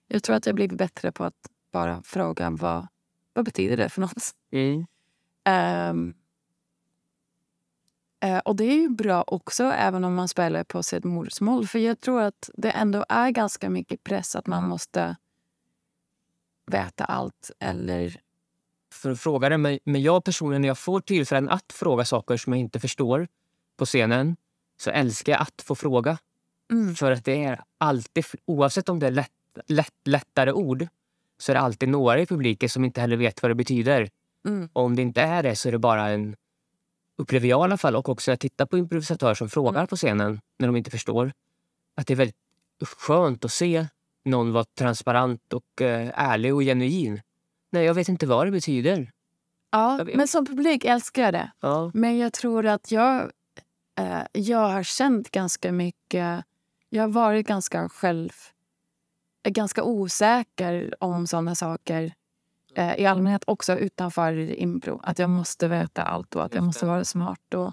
jag tror att jag blivit bättre på att bara fråga vad, vad betyder det för något. Mm. Eh, och det är ju bra också, även om man spelar på sitt modersmål. För jag tror att det ändå är ganska mycket press att man måste veta allt eller... För att fråga det, men, men jag personligen, när jag får tillfällen att fråga saker som jag inte förstår på scenen så älskar jag att få fråga. Mm. För att det är alltid, oavsett om det är lätt, lätt, lättare ord, så är det alltid några i publiken som inte heller vet vad det betyder. Mm. Och om det inte är det så är det bara en, upplever jag i alla fall, och också jag tittar på improvisatörer som frågar Mm. på scenen när de inte förstår, att det är väldigt skönt att se någon vara transparent och eh, ärlig och genuin. Nej, jag vet inte vad det betyder. Ja, men som publik älskar jag det. Ja. Men jag tror att jag, eh, jag har känt ganska mycket... Jag har varit ganska själv... är ganska osäker om såna saker eh, i allmänhet, också utanför impro. Att jag måste veta allt och att jag måste vara smart. Och,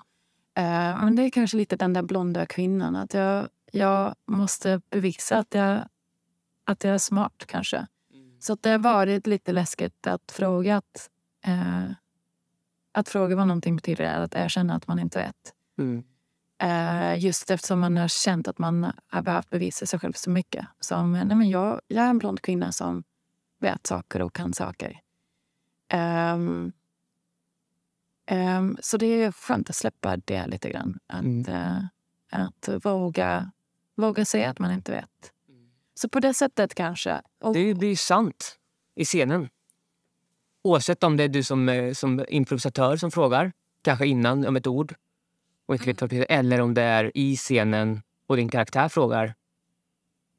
eh, men det är kanske lite den där blonda kvinnan. Att jag, jag måste bevisa att jag, att jag är smart, kanske. Så att det har varit lite läskigt att fråga att, eh, att fråga vad någonting betyder är att erkänna att man inte vet. Mm. Eh, just eftersom man har känt att man har behövt bevisa sig själv så mycket. Som, nej men jag, jag är en blond kvinna som vet saker och kan saker. Ehm, ehm, så det är skönt att släppa det lite grann. Att, Mm. eh, att våga, våga säga att man inte vet. Så på det sättet kanske. Och, Det blir ju sant i scenen. Oavsett om det är du som, eh, som improvisatör som frågar, kanske innan om ett ord och inte vet betyder, eller om det är i scenen och din karaktär frågar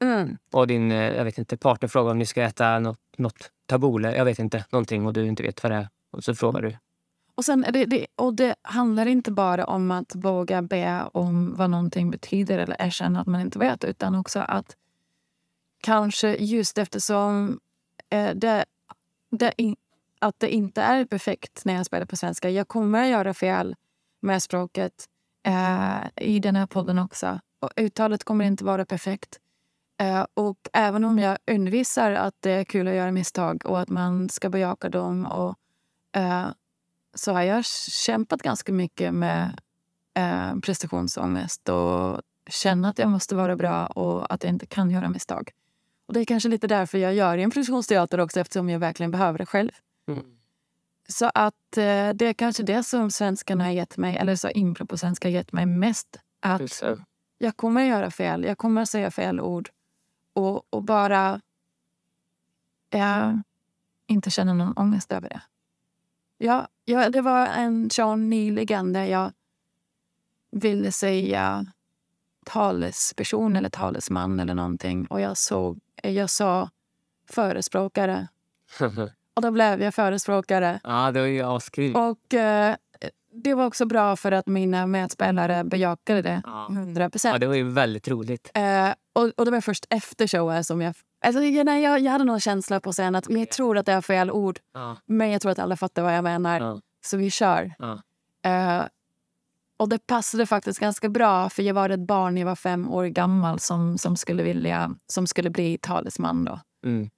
mm, och din eh, jag vet inte, partner frågar om ni ska äta något, något tabbouleh, jag vet inte, någonting och du inte vet vad det är. Och så frågar du. Och, sen det, det, och det handlar inte bara om att våga be om vad någonting betyder eller erkänna att man inte vet utan också att kanske just eftersom eh, det, det in, att det inte är perfekt när jag spelar på svenska. Jag kommer att göra fel med språket eh, i den här podden också. Och uttalet kommer inte vara perfekt. Eh, och även om jag undervisar att det är kul att göra misstag och att man ska bejaka dem och eh, så har jag kämpat ganska mycket med eh, prestationsångest och känna att jag måste vara bra och att jag inte kan göra misstag. Och Det är kanske lite därför jag gör improvisationsteater också eftersom jag verkligen behöver det själv. Mm. Så att eh, det är kanske det som svenskarna har gett mig, eller så impro på svenska har gett mig mest. Att jag kommer att göra fel, jag kommer att säga fel ord och, och bara eh, inte känna någon ångest över det. Ja, ja, det var en show nyligen där jag ville säga talesperson eller talesman eller någonting och jag, såg, jag sa förespråkare och då blev jag förespråkare. ja, det var ju askul. Och eh, det var också bra för att mina medspelare bejakade det Ja. 100 Ja, procent. det var ju väldigt roligt. Eh, och, och det var först efter showen som jag... Alltså, jag, nej, jag, jag hade någon känsla på scenen att jag tror att det är fel ord. Ja, Men jag tror att alla fattar vad jag menar. ja, Så vi kör. ja. Eh, och det passade faktiskt ganska bra för jag var ett barn, jag var fem år gammal som, som, skulle, vilja, som skulle bli talesman. Då. Mm.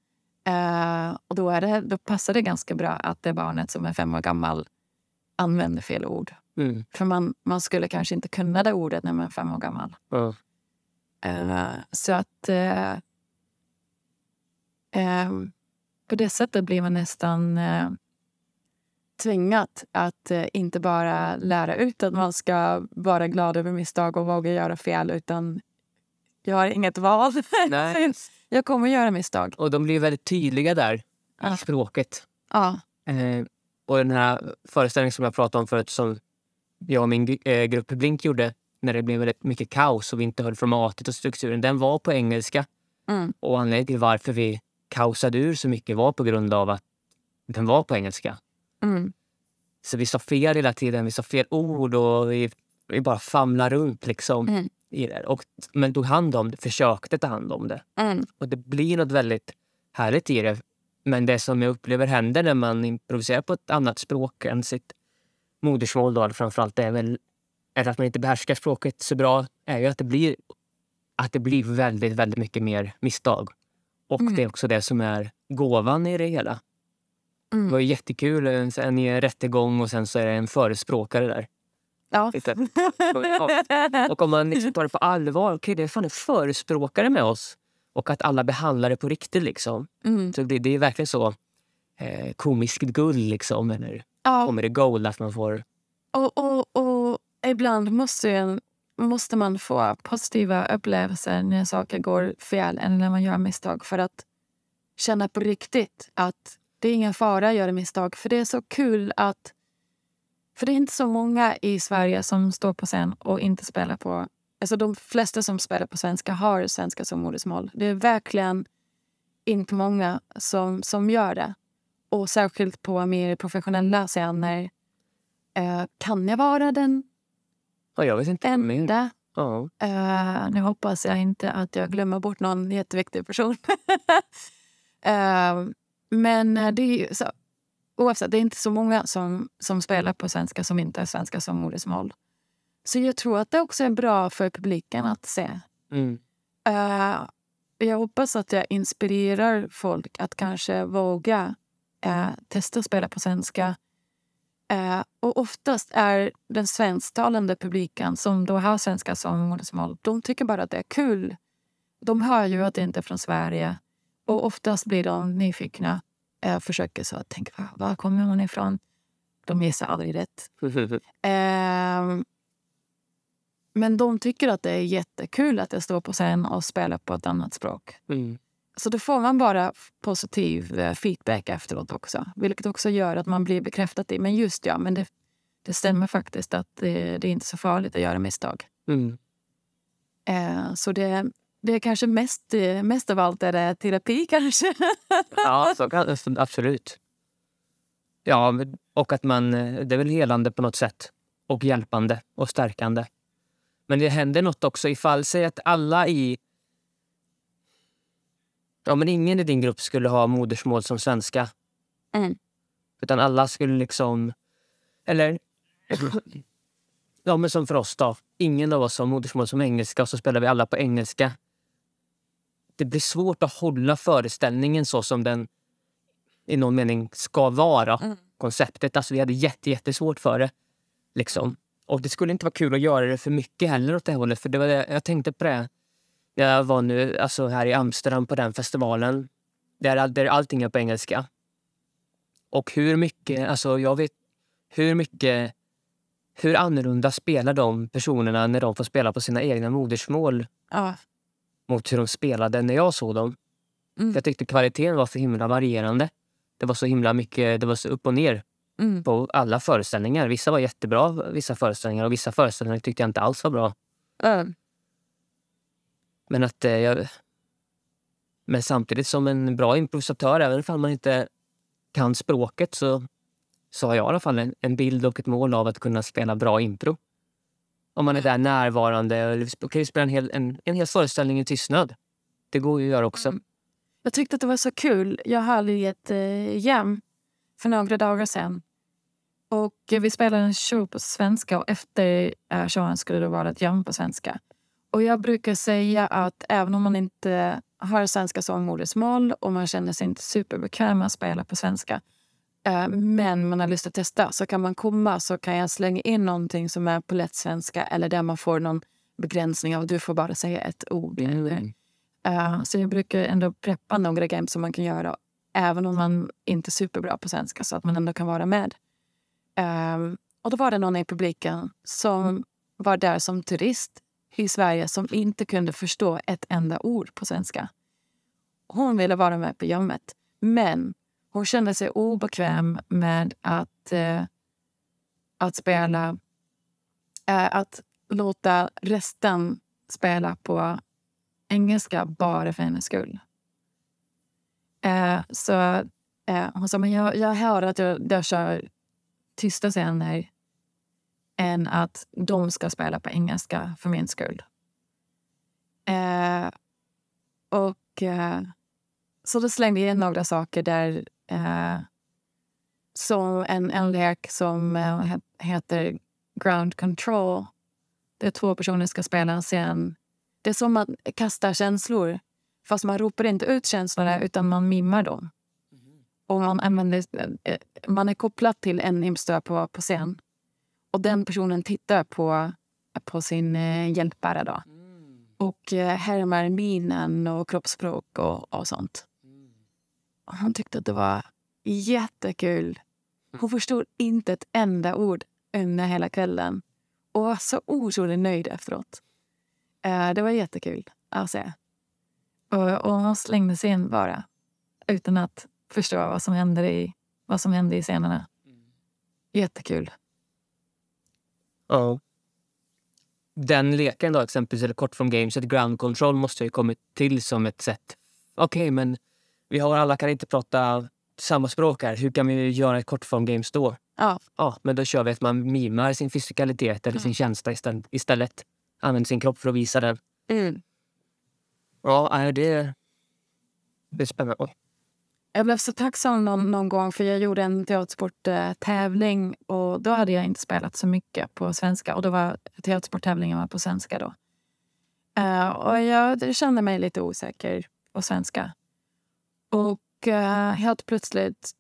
Eh, och då, är det, då passar det ganska bra att det barnet som är fem år gammal använder fel ord. Mm. För man, man skulle kanske inte kunna det ordet när man är fem år gammal. Ja. Eh, så att... eh, eh, på det sättet blir man nästan uh, tvingat att eh, inte bara lära ut att man ska vara glad över misstag och våga göra fel utan jag har inget val. Nej. jag kommer göra misstag. Och de blir väldigt tydliga där i Ja. språket. Ja. Eh, och den här föreställningen som jag pratade om förut som jag och min eh, grupp Blink gjorde när det blev väldigt mycket kaos och vi inte höll formatet och strukturen. Den var på engelska. Mm. Och anledningen till varför vi kaosade ur så mycket var på grund av att den var på engelska. Mm. Så vi sa fel hela tiden, vi sa fel ord och vi, vi bara famlade runt liksom. Mm. I det. Och, men tog hand om det, försökte ta hand om det. Mm. Och det blir något väldigt härligt i det. Men det som jag upplever händer när man improviserar på ett annat språk än sitt modersmål då, framförallt är väl eller att man inte behärskar språket så bra, är ju att det blir, att det blir väldigt, väldigt mycket mer misstag. Och Mm. det är också det som är gåvan i det hela. Mm. Det var jättekul, en, en rättegång och sen så är det en förespråkare där. Ja. Och om man liksom tar det på allvar, okej det är fan en förespråkare med oss. Och att alla behandlar det på riktigt. liksom. Mm. Så det, det är verkligen så eh, komiskt guld, liksom. Eller Ja, comedy gold, att man får... och, och, och ibland måste, en, måste man få positiva upplevelser när saker går fel eller när man gör misstag för att känna på riktigt att det är ingen fara att göra misstag. För det är så kul att... För det är inte så många i Sverige som står på scen och inte spelar på... Alltså de flesta som spelar på svenska har svenska som modersmål. Det är verkligen inte många som, som gör det. Och särskilt på mer professionella scener. Eh, kan jag vara den Ja, jag vet inte. enda? Ja. Eh, nu hoppas jag inte att jag glömmer bort någon jätteviktig person. Eh, men det är så, oavsett, det är inte så många som, som spelar på svenska som inte har svenska som modersmål. Så jag tror att det också är bra för publiken att se. Mm. Eh, jag hoppas att jag inspirerar folk att kanske våga eh, testa att spela på svenska. Eh, och oftast är den svensktalande publiken som då har svenska som modersmål, de tycker bara att det är kul. De hör ju att det inte är från Sverige. Och oftast blir de nyfikna. Eh, försöker så att tänka, var, var kommer hon ifrån? De gissar aldrig rätt. Men de tycker att det är jättekul att jag står på scen och spelar på ett annat språk. Mm. Så då får man bara positiv eh, feedback efteråt också. Vilket också gör att man blir bekräftad i, men just ja, men det, det stämmer faktiskt att det, det är inte så farligt att göra misstag. Mm. Eh, så det, det är kanske mest, eh, mest av allt är det terapi kanske. Ja, så kan, absolut. Ja, och att man... eh, Det är väl helande på något sätt. Och hjälpande och stärkande. Men det händer något också ifall, säg att alla i... Ja, men ingen i din grupp skulle ha modersmål som svenska. Mm. Utan alla skulle liksom... Eller... Ja, men som för oss då. Ingen av oss har modersmål som engelska och så spelar vi alla på engelska. Det blir svårt att hålla föreställningen så som den i någon mening ska vara. Mm. Konceptet. Alltså vi hade jätte, jättesvårt för det. Liksom. Och det skulle inte vara kul att göra det för mycket heller åt det hållet. För det var det, jag tänkte på det. Jag var nu alltså här i Amsterdam på den festivalen. Där, där allting är på engelska. Och hur mycket, alltså jag vet hur mycket, hur annorlunda spelar de personerna när de får spela på sina egna modersmål Ja. mot hur de spelade när jag såg dem. Mm. Jag tyckte kvaliteten var så himla varierande. Det var så himla mycket, det var så upp och ner Mm. på alla föreställningar. Vissa var jättebra, vissa föreställningar och vissa föreställningar tyckte jag inte alls var bra. Mm. Men att eh, jag... Men samtidigt som en bra improvisatör, även om man inte kan språket så, så har jag i alla fall en, en bild och ett mål av att kunna spela bra impro. Om man är där närvarande. vi kan spela en hel, en, en hel föreställning i tystnad. Det går ju att göra också. Mm. Jag tyckte att det var så kul. Jag hade i ett eh, jam för några dagar sedan. Och vi spelade en show på svenska och efter eh, showen skulle det vara ett jam på svenska. Och jag brukar säga att även om man inte har svenska som modersmål och man känner sig inte superbekväm med att spela på svenska eh, men man har lust att testa så kan man komma så kan jag slänga in någonting som är på lätt svenska eller där man får någon begränsning av du får bara säga ett ord. Mm. Eh, så jag brukar ändå preppa några games som man kan göra även om man inte är superbra på svenska så att man ändå kan vara med. Ehm, och då var det någon i publiken som var där som turist i Sverige som inte kunde förstå ett enda ord på svenska. Hon ville vara med på jammet, men hon kände sig obekväm med att, eh, att spela... eh, att låta resten spela på engelska bara för hennes skull. Eh, så eh, hon sa, men jag, jag hör att jag, jag kör tysta scener än att de ska spela på engelska för min skull. Eh, och eh, så då slängde jag in några saker där eh, som en, en lek som eh, he- heter Ground Control. Där två personer ska spela en scen. Det är som att kasta känslor fast man ropar inte ut känslorna utan man mimar dem. Och man, använder, eh, man är kopplad till en imstö på, på scen. Och den personen tittar på, på sin eh, hjälpare. Då. och eh, härmar minen och kroppsspråk och, och sånt. Och hon tyckte att det var jättekul. Hon förstod inte ett enda ord under hela kvällen och var så otroligt nöjd efteråt. Eh, det var jättekul att se. Och, och hon slängde sig in bara utan att förstå vad som hände i, vad som hände i scenerna. Jättekul. Ja. Den leken då exempelvis, eller kortform games, ett ground control måste ju kommit till som ett sätt. Okej, men vi har alla kan inte prata samma språk här. Hur kan vi göra ett kortform games då? Ja, Ja, men då kör vi att man mimar sin fysikalitet eller sin känsla istället- istället. Använder sin kropp för att visa den. Ja, nej, det, det är spännande. Oj. Jag blev så tacksam någon, någon gång för jag gjorde en teatersporttävling och då hade jag inte spelat så mycket på svenska och då var teatersporttävlingen var på svenska då. Uh, och jag kände mig lite osäker på svenska. Och uh, helt plötsligt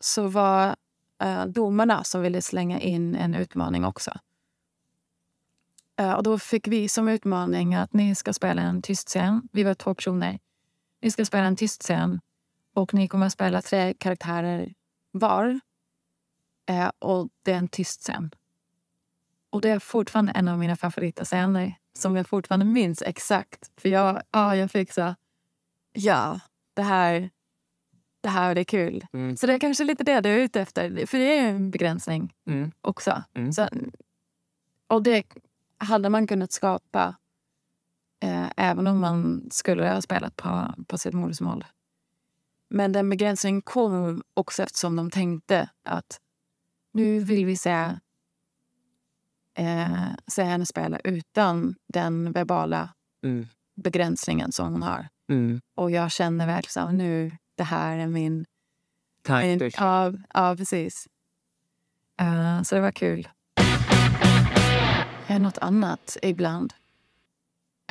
så var uh, domarna som ville slänga in en utmaning också. Uh, och då fick vi som utmaning att ni ska spela en tyst scen. Vi var två personer. Ni ska spela en tyst scen och ni kommer att spela tre karaktärer var. Eh, och det är en tyst scen. Och det är fortfarande en av mina favoritscener som jag fortfarande minns exakt. För jag, ja, jag fick så... Ja, det här, det här är kul. Mm. Så det är kanske lite det du är ute efter. För det är ju en begränsning Mm. också. Mm. Så, och det hade man kunnat skapa eh, även om man skulle ha spelat på, på sitt modersmål. Men den begränsningen kom också eftersom de tänkte att nu vill vi se, eh, se henne spela utan den verbala Mm. begränsningen som hon har. Mm. Och jag känner verkligen att nu, det här är min... Min ja, ja, precis. Eh, så det var kul. Något annat ibland.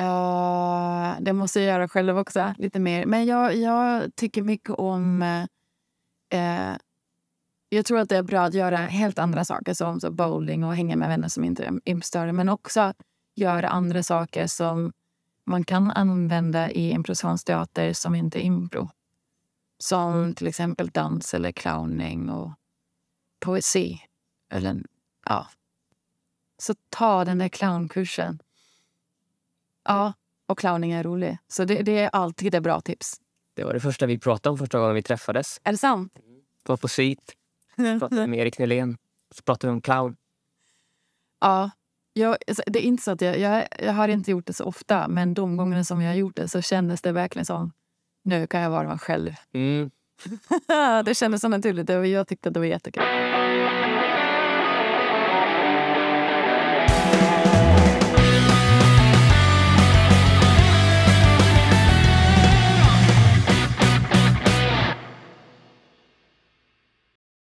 Uh, det måste jag göra själv också, lite mer. Men jag, jag tycker mycket om... eh, jag tror att det är bra att göra helt andra saker som så bowling och hänga med vänner som inte är impstörre. Men också göra andra saker som man kan använda i improvisationsteater som inte är impro. Som till exempel dans eller clowning och poesi. Eller, ja. Så ta den där clownkursen. Ja, och clowning är rolig. Så det, det är alltid ett bra tips. Det var det första vi pratade om första gången vi träffades. Är det sant? Det var på SIT. Pratade med Erik Nylén. Så pratade vi om clown. Ja. Jag, alltså, det är inte så att jag, jag, jag har inte gjort det så ofta men de gångerna som jag har gjort det så kändes det verkligen som nu kan jag vara mig själv. Mm. det kändes så naturligt och jag tyckte att det var jättekul.